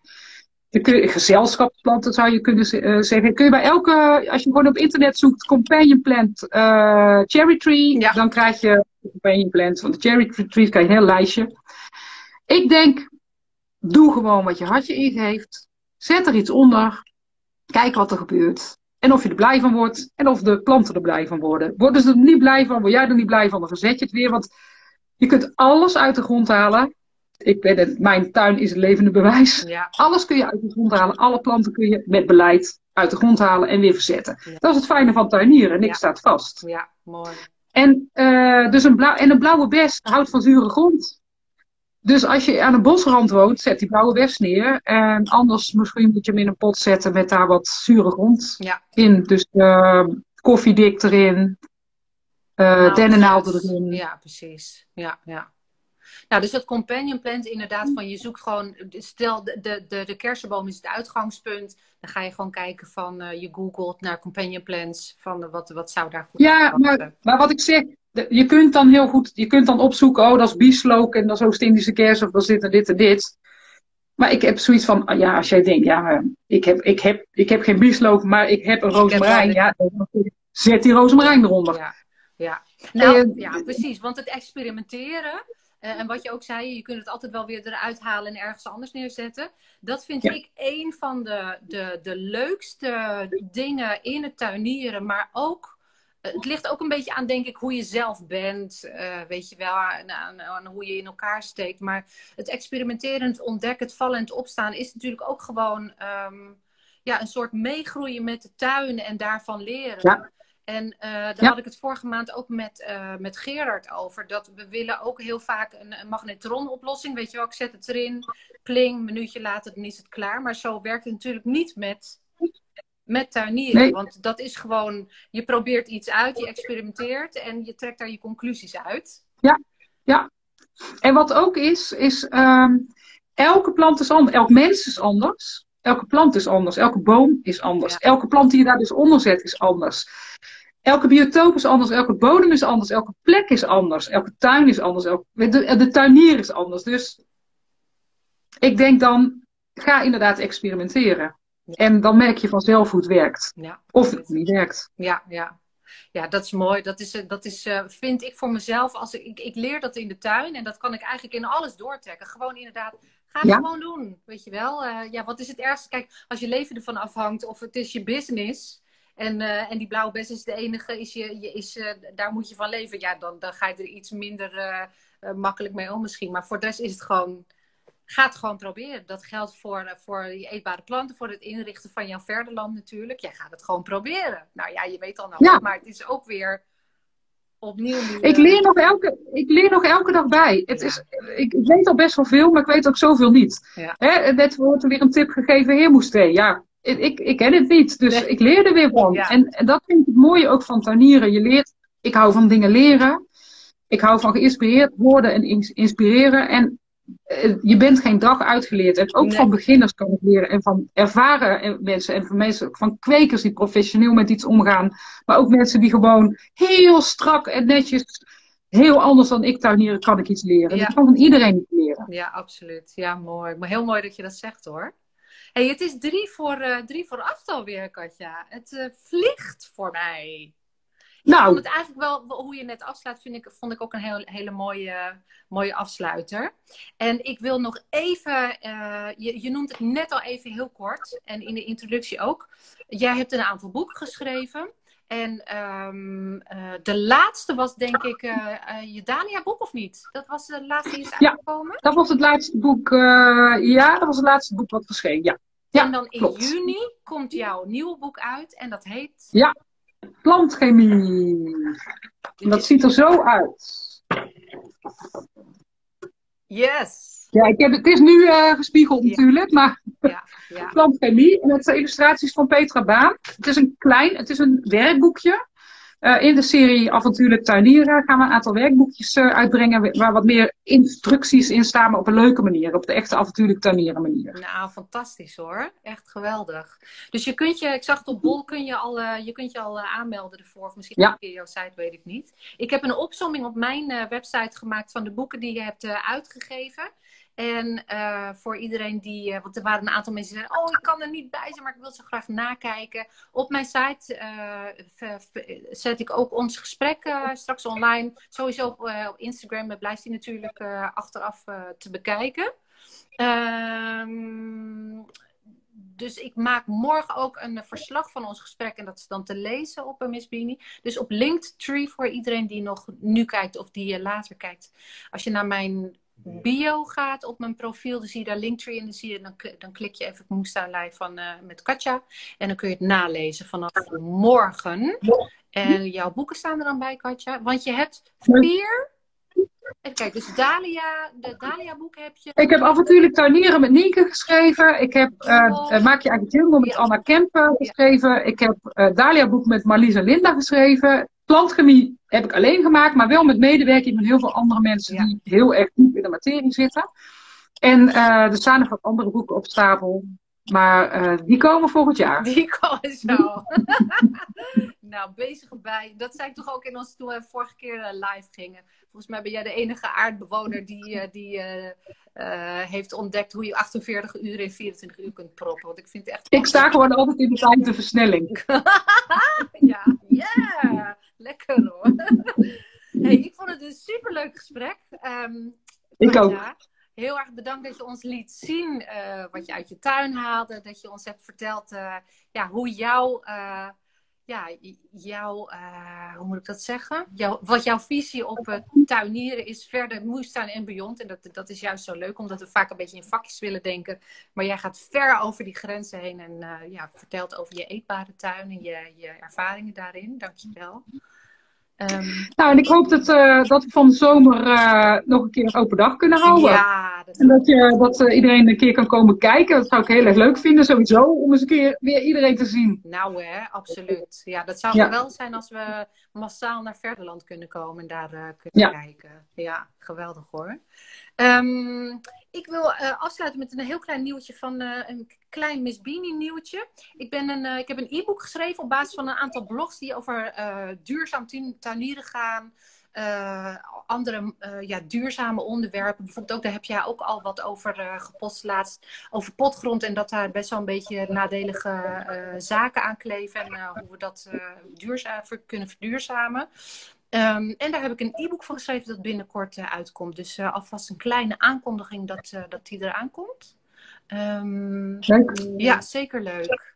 Kun, gezelschapsplanten zou je kunnen uh, zeggen. Kun je bij elke, als je gewoon op internet zoekt, companion plant uh, cherry tree, Ja. dan krijg je companion plant van de cherry tree, krijg je een heel lijstje. Ik denk, doe gewoon wat je hartje ingeeft. Zet er iets onder. Kijk wat er gebeurt. En of je er blij van wordt. En of de planten er blij van worden. Worden ze er niet blij van, word jij er niet blij van, dan verzet je het weer. Want je kunt alles uit de grond halen. Ik ben het, mijn tuin is het levende bewijs. Ja. Alles kun je uit de grond halen. Alle planten kun je met beleid uit de grond halen en weer verzetten. Ja. Dat is het fijne van tuinieren. Niks Ja. staat vast. Ja, mooi. En, uh, dus een blauw, en een blauwe bes houdt van zure grond. Dus als je aan een bosrand woont, zet die blauwe bes neer. En anders misschien moet je hem in een pot zetten met daar wat zure grond Ja. in. Dus uh, koffiedik erin. Uh, dennennaalden erin. Ja, precies. Ja, ja. Nou, dus dat companion plant inderdaad van je zoekt gewoon, stel de, de, de, kersenboom is het uitgangspunt, dan ga je gewoon kijken van uh, je googelt naar companion plants, van de, wat, wat zou daar goed Ja, maar, maar wat ik zeg, de, je kunt dan heel goed, je kunt dan opzoeken, oh dat is bieslook en dat is Oost-Indische kers of dat zit er dit en dit. Maar ik heb zoiets van, ja, als jij denkt, ja, ik heb, ik heb, ik heb geen bieslook, maar ik heb een rozemarijn, ja, zet die rozemarijn eronder. Ja, ja. Nou, Eh, ja, precies, want het experimenteren, uh, en wat je ook zei, je kunt het altijd wel weer eruit halen en ergens anders neerzetten. Dat vind Ja. ik een van de, de, de leukste dingen in het tuinieren. Maar ook, het ligt ook een beetje aan, denk ik, hoe je zelf bent. Uh, weet je wel, aan, aan, aan, hoe je in elkaar steekt. Maar het experimenteren, het ontdekken, het vallen en het opstaan is natuurlijk ook gewoon um, ja, een soort meegroeien met de tuin en daarvan leren. Ja. En uh, daar Ja. had ik het vorige maand ook met, uh, met Gerard over. Dat we willen ook heel vaak een, een magnetronoplossing. Weet je wel, ik zet het erin, pling, een minuutje later, dan is het klaar. Maar zo werkt het natuurlijk niet met, met tuinieren. Nee. Want dat is gewoon, je probeert iets uit, je experimenteert en je trekt daar je conclusies uit. En wat ook is, is um, elke plant is anders. Elk mens is anders. Elke plant is anders. Elke boom is anders. Ja. Elke plant die je daar dus onder zet is anders. Elke biotoop is anders. Elke bodem is anders. Elke plek is anders. Elke tuin is anders. Elke, de, de tuinier is anders. Dus ik denk dan, ga inderdaad experimenteren. En dan merk je vanzelf hoe het werkt. Ja, Of het niet werkt. ja, ja. Ja, dat is mooi. Dat is, dat is uh, vind ik voor mezelf. Als ik, ik, ik leer dat in de tuin en dat kan ik eigenlijk in alles doortrekken. Gewoon inderdaad, ga het Ja. gewoon doen. Weet je wel? Uh, ja, wat is het ergste? Kijk, als je leven ervan afhangt of het is je business. En, uh, en die blauwe bes is de enige, is je, je, is, daar moet je van leven. Ja, dan, dan ga je er iets minder makkelijk mee om misschien. Maar voor de rest is het gewoon, ga het gewoon proberen. Dat geldt voor, voor je eetbare planten, voor het inrichten van jouw verderland natuurlijk. Jij gaat het gewoon proberen. Nou ja, je weet al nou, Ja. maar het is ook weer opnieuw. Ik eh, leer nog elke, ik leer nog elke dag bij. Het Ja. is, ik, weet al best wel veel, maar ik weet ook zoveel niet. Ja. Hè, net wordt er weer een tip gegeven, heermoesthee. Ja, ik, ik ken het niet, dus Nee. ik leer er weer van. Ja. En, en dat vind ik het mooie ook van tuinieren. Je leert, ik hou van dingen leren. Ik hou van geïnspireerd worden en ins- inspireren. En eh, je bent geen dag uitgeleerd. En ook Nee. van beginners kan ik leren. En van ervaren en- mensen. En van mensen, van kwekers die professioneel met iets omgaan. Maar ook mensen die gewoon heel strak en netjes, heel anders dan ik tuinieren, kan ik iets leren. Ja. Ik kan van iedereen iets leren. Ja, absoluut. Ja, mooi. Maar heel mooi dat je dat zegt hoor. hey, het is drie voor, eh, drie voor acht alweer, Katja. Het eh, vliegt voor mij. Ik Nou. vond het eigenlijk wel, hoe je net afsluit, vind ik, vond ik ook een heel, hele mooie, mooie afsluiter. En ik wil nog even, eh, je, je noemt het net al even heel kort, en in de introductie ook. Jij hebt een aantal boeken geschreven. En ehm, eh, de laatste was denk ik eh, je Dania-boek, of niet? Dat was de laatste die is Ja. uitgekomen? Dat was het laatste boek. ja, dat was het laatste boek wat verscheen. Ja. Ja, en dan in klopt. juni komt jouw nieuwe boek uit. En dat heet... Ja. Plantchemie. En dat ziet er zo uit. Yes! Ja, ik heb, het is nu uh, gespiegeld Ja. natuurlijk, maar Ja, ja. plantchemie. En het zijn illustraties van Petra Baan. Het is een klein, het is een werkboekje. Eh, in de serie Avontuurlijk Tuinieren gaan we een aantal werkboekjes eh, uitbrengen waar wat meer instructies in staan, maar op een leuke manier. Op de echte Avontuurlijk Tuinieren manier. Nou, fantastisch hoor. Echt geweldig. Dus je kunt je, ik zag het op Bol, kun je al, eh, je kunt je al aanmelden ervoor. Of misschien Ja. een keer jouw site, weet ik niet. Ik heb een opsomming op mijn website gemaakt van de boeken die je hebt uitgegeven. En eh, voor iedereen die, eh, want er waren een aantal mensen die zeiden, oh ik kan er niet bij zijn, maar ik wil zo graag nakijken. Op mijn site eh, zet ik ook ons gesprek straks online. Sowieso op, op Instagram blijft die natuurlijk achteraf te bekijken. Ehm, dus ik maak morgen ook een verslag van ons gesprek. En dat is dan te lezen op Miss Beanie. Dus op Linktree voor iedereen die nog nu kijkt of die later kijkt. Als je naar mijn bio gaat op mijn profiel, dan zie je daar Linktree. En dan, zie je, dan, dan klik je even op Moestuin Live van, uh, met Katja. En dan kun je het nalezen vanaf morgen. En jouw boeken staan er dan bij, Katja. Want je hebt vier... Even kijken, dus Dalia, de Dalia boeken heb je. Ik heb avontuurlijk tuinieren met Nienke geschreven. Ik heb uh, Maak je eigen jungle met. Anna Kemper geschreven. Ik heb uh, Dalia boek met Marlies en Linda geschreven. Plantchemie heb ik alleen gemaakt, maar wel met medewerking van heel veel andere mensen ja. die heel erg diep in de materie zitten. En uh, er staan nog wat andere boeken op stapel. Maar uh, die komen volgend jaar. Die komen zo. nou, bezig bij. Dat zei ik toch ook in ons toen we vorige keer uh, live gingen. Volgens mij ben jij de enige aardbewoner die, uh, die heeft ontdekt hoe je 48 uur in 24 uur kunt proppen. Want ik vind het echt. Ik sta gewoon altijd in de tijd de versnelling. ja, yeah. lekker hoor. hey, ik vond het een superleuk gesprek. Um, ik ook. Heel erg bedankt dat je ons liet zien uh, wat je uit je tuin haalde. Dat je ons hebt verteld uh, ja, hoe jouw, uh, ja, jouw hoe moet ik dat zeggen? Jouw, wat jouw visie op tuinieren is verder moestuin en beyond. En dat, dat is juist zo leuk, omdat we vaak een beetje in vakjes willen denken. Maar jij gaat ver over die grenzen heen en ja, vertelt over je eetbare tuin en je, je ervaringen daarin. Dankjewel. Um, nou, en ik hoop dat, uh, dat we van de zomer uh, nog een keer een open dag kunnen houden. Ja, dat en dat, je, dat uh, iedereen een keer kan komen kijken. Dat zou ik heel erg leuk vinden, sowieso, om eens een keer weer iedereen te zien. Nou hè, absoluut. Ja, dat zou ja. geweldig zijn als we massaal naar Verderland kunnen komen en daar kunnen ja. kijken. Ja, geweldig hoor. Um, ik wil afsluiten met een heel klein nieuwtje van een klein Miss Beanie nieuwtje. Ik, ben een, uh, ik heb een e-book geschreven op basis van een aantal blogs die over duurzaam tuinieren gaan. Andere ja, duurzame onderwerpen. Bijvoorbeeld ook, daar heb jij ook al wat over gepost laatst. Over potgrond en dat daar best wel een beetje nadelige zaken aan kleven. En hoe we dat duurzaam, kunnen verduurzamen. Um, en daar heb ik een e-book van geschreven dat binnenkort uitkomt. Dus alvast een kleine aankondiging dat, dat die eraan komt. Um, leuk. Ja, zeker leuk.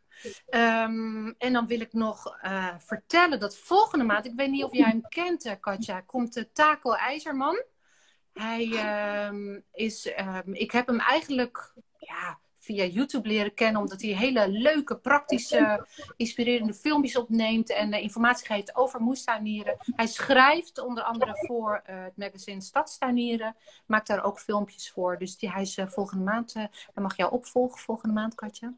Um, en dan wil ik nog uh, vertellen dat volgende maand, ik weet niet of jij hem kent, uh, Katja, komt uh, Taco IJzerman. Hij is, ik heb hem eigenlijk ja, via YouTube leren kennen, omdat hij hele leuke, praktische, inspirerende filmpjes opneemt en informatie geeft over moestuinieren. Hij schrijft onder andere voor het magazine Stadstuinieren, maakt daar ook filmpjes voor. Dus die, hij is volgende maand, hij mag jou opvolgen volgende maand, Katja.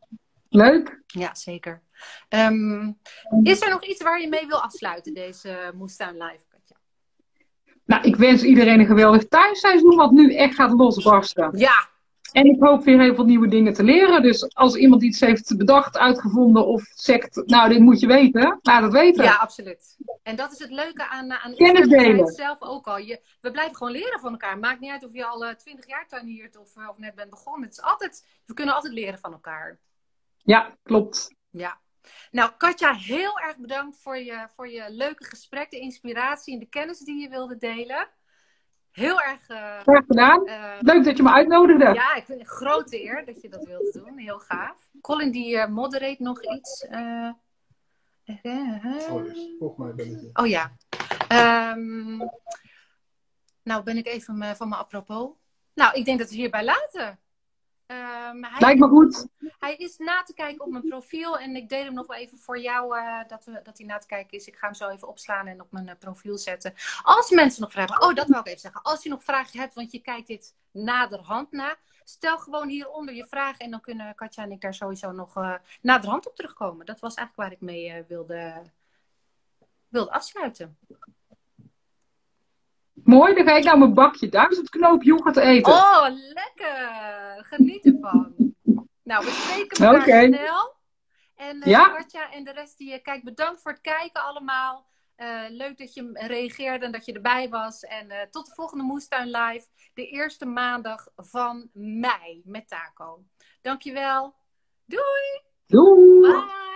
Leuk. Ja, zeker. Um, is er nog iets waar je mee wil afsluiten, deze Moestuin Live, Katja? Nou, ik wens iedereen een geweldig thuisseizoen, wat nu echt gaat losbarsten. Ja. En ik hoop weer heel veel nieuwe dingen te leren. Dus als iemand iets heeft bedacht, uitgevonden of zegt, nou, dit moet je weten, laat het weten. Ja, absoluut. En dat is het leuke aan, aan Kennis delen. zelf ook al. Je, we blijven gewoon leren van elkaar. Maakt niet uit of je al twintig uh, jaar tuiniert of, uh, of net bent begonnen. Het is altijd, we kunnen altijd leren van elkaar. Ja, klopt. Ja. Nou, Katja, heel erg bedankt voor je, voor je leuke gesprek, de inspiratie en de kennis die je wilde delen. Heel erg... Uh, Graag gedaan. Uh, Leuk dat je me uitnodigde. Ja, ik vind het een grote eer dat je dat wilde doen. Heel gaaf. Colin, die uh, moderate nog iets. oh, yes. Volgens mij ben ik Oh ja. Um, nou, ben ik even van mijn apropos. Nou, ik denk dat we hierbij laten. Ehm, hij, Lijkt me goed. hij is na te kijken op mijn profiel. En ik deel hem nog wel even voor jou eh, dat, we, dat hij na te kijken is. Ik ga hem zo even opslaan en op mijn eh, profiel zetten. Als mensen nog vragen... Oh, dat wil ik even zeggen. Als je nog vragen hebt, want je kijkt dit naderhand na... Stel gewoon hieronder je vragen en dan kunnen Katja en ik daar sowieso nog uh, naderhand op terugkomen. Dat was eigenlijk waar ik mee wilde, wilde afsluiten. Mooi, dan ga ik nou mijn bakje duizend knoop yoghurt eten. Oh, lekker! Geniet ervan. Nou, we spreken elkaar okay. snel. En uh, ja. En de rest die je kijkt, bedankt voor het kijken allemaal. Uh, leuk dat je reageerde en dat je erbij was. En uh, tot de volgende Moestuin Live. De eerste maandag van mei met Taco. Dankjewel. Doei! Doei! Bye!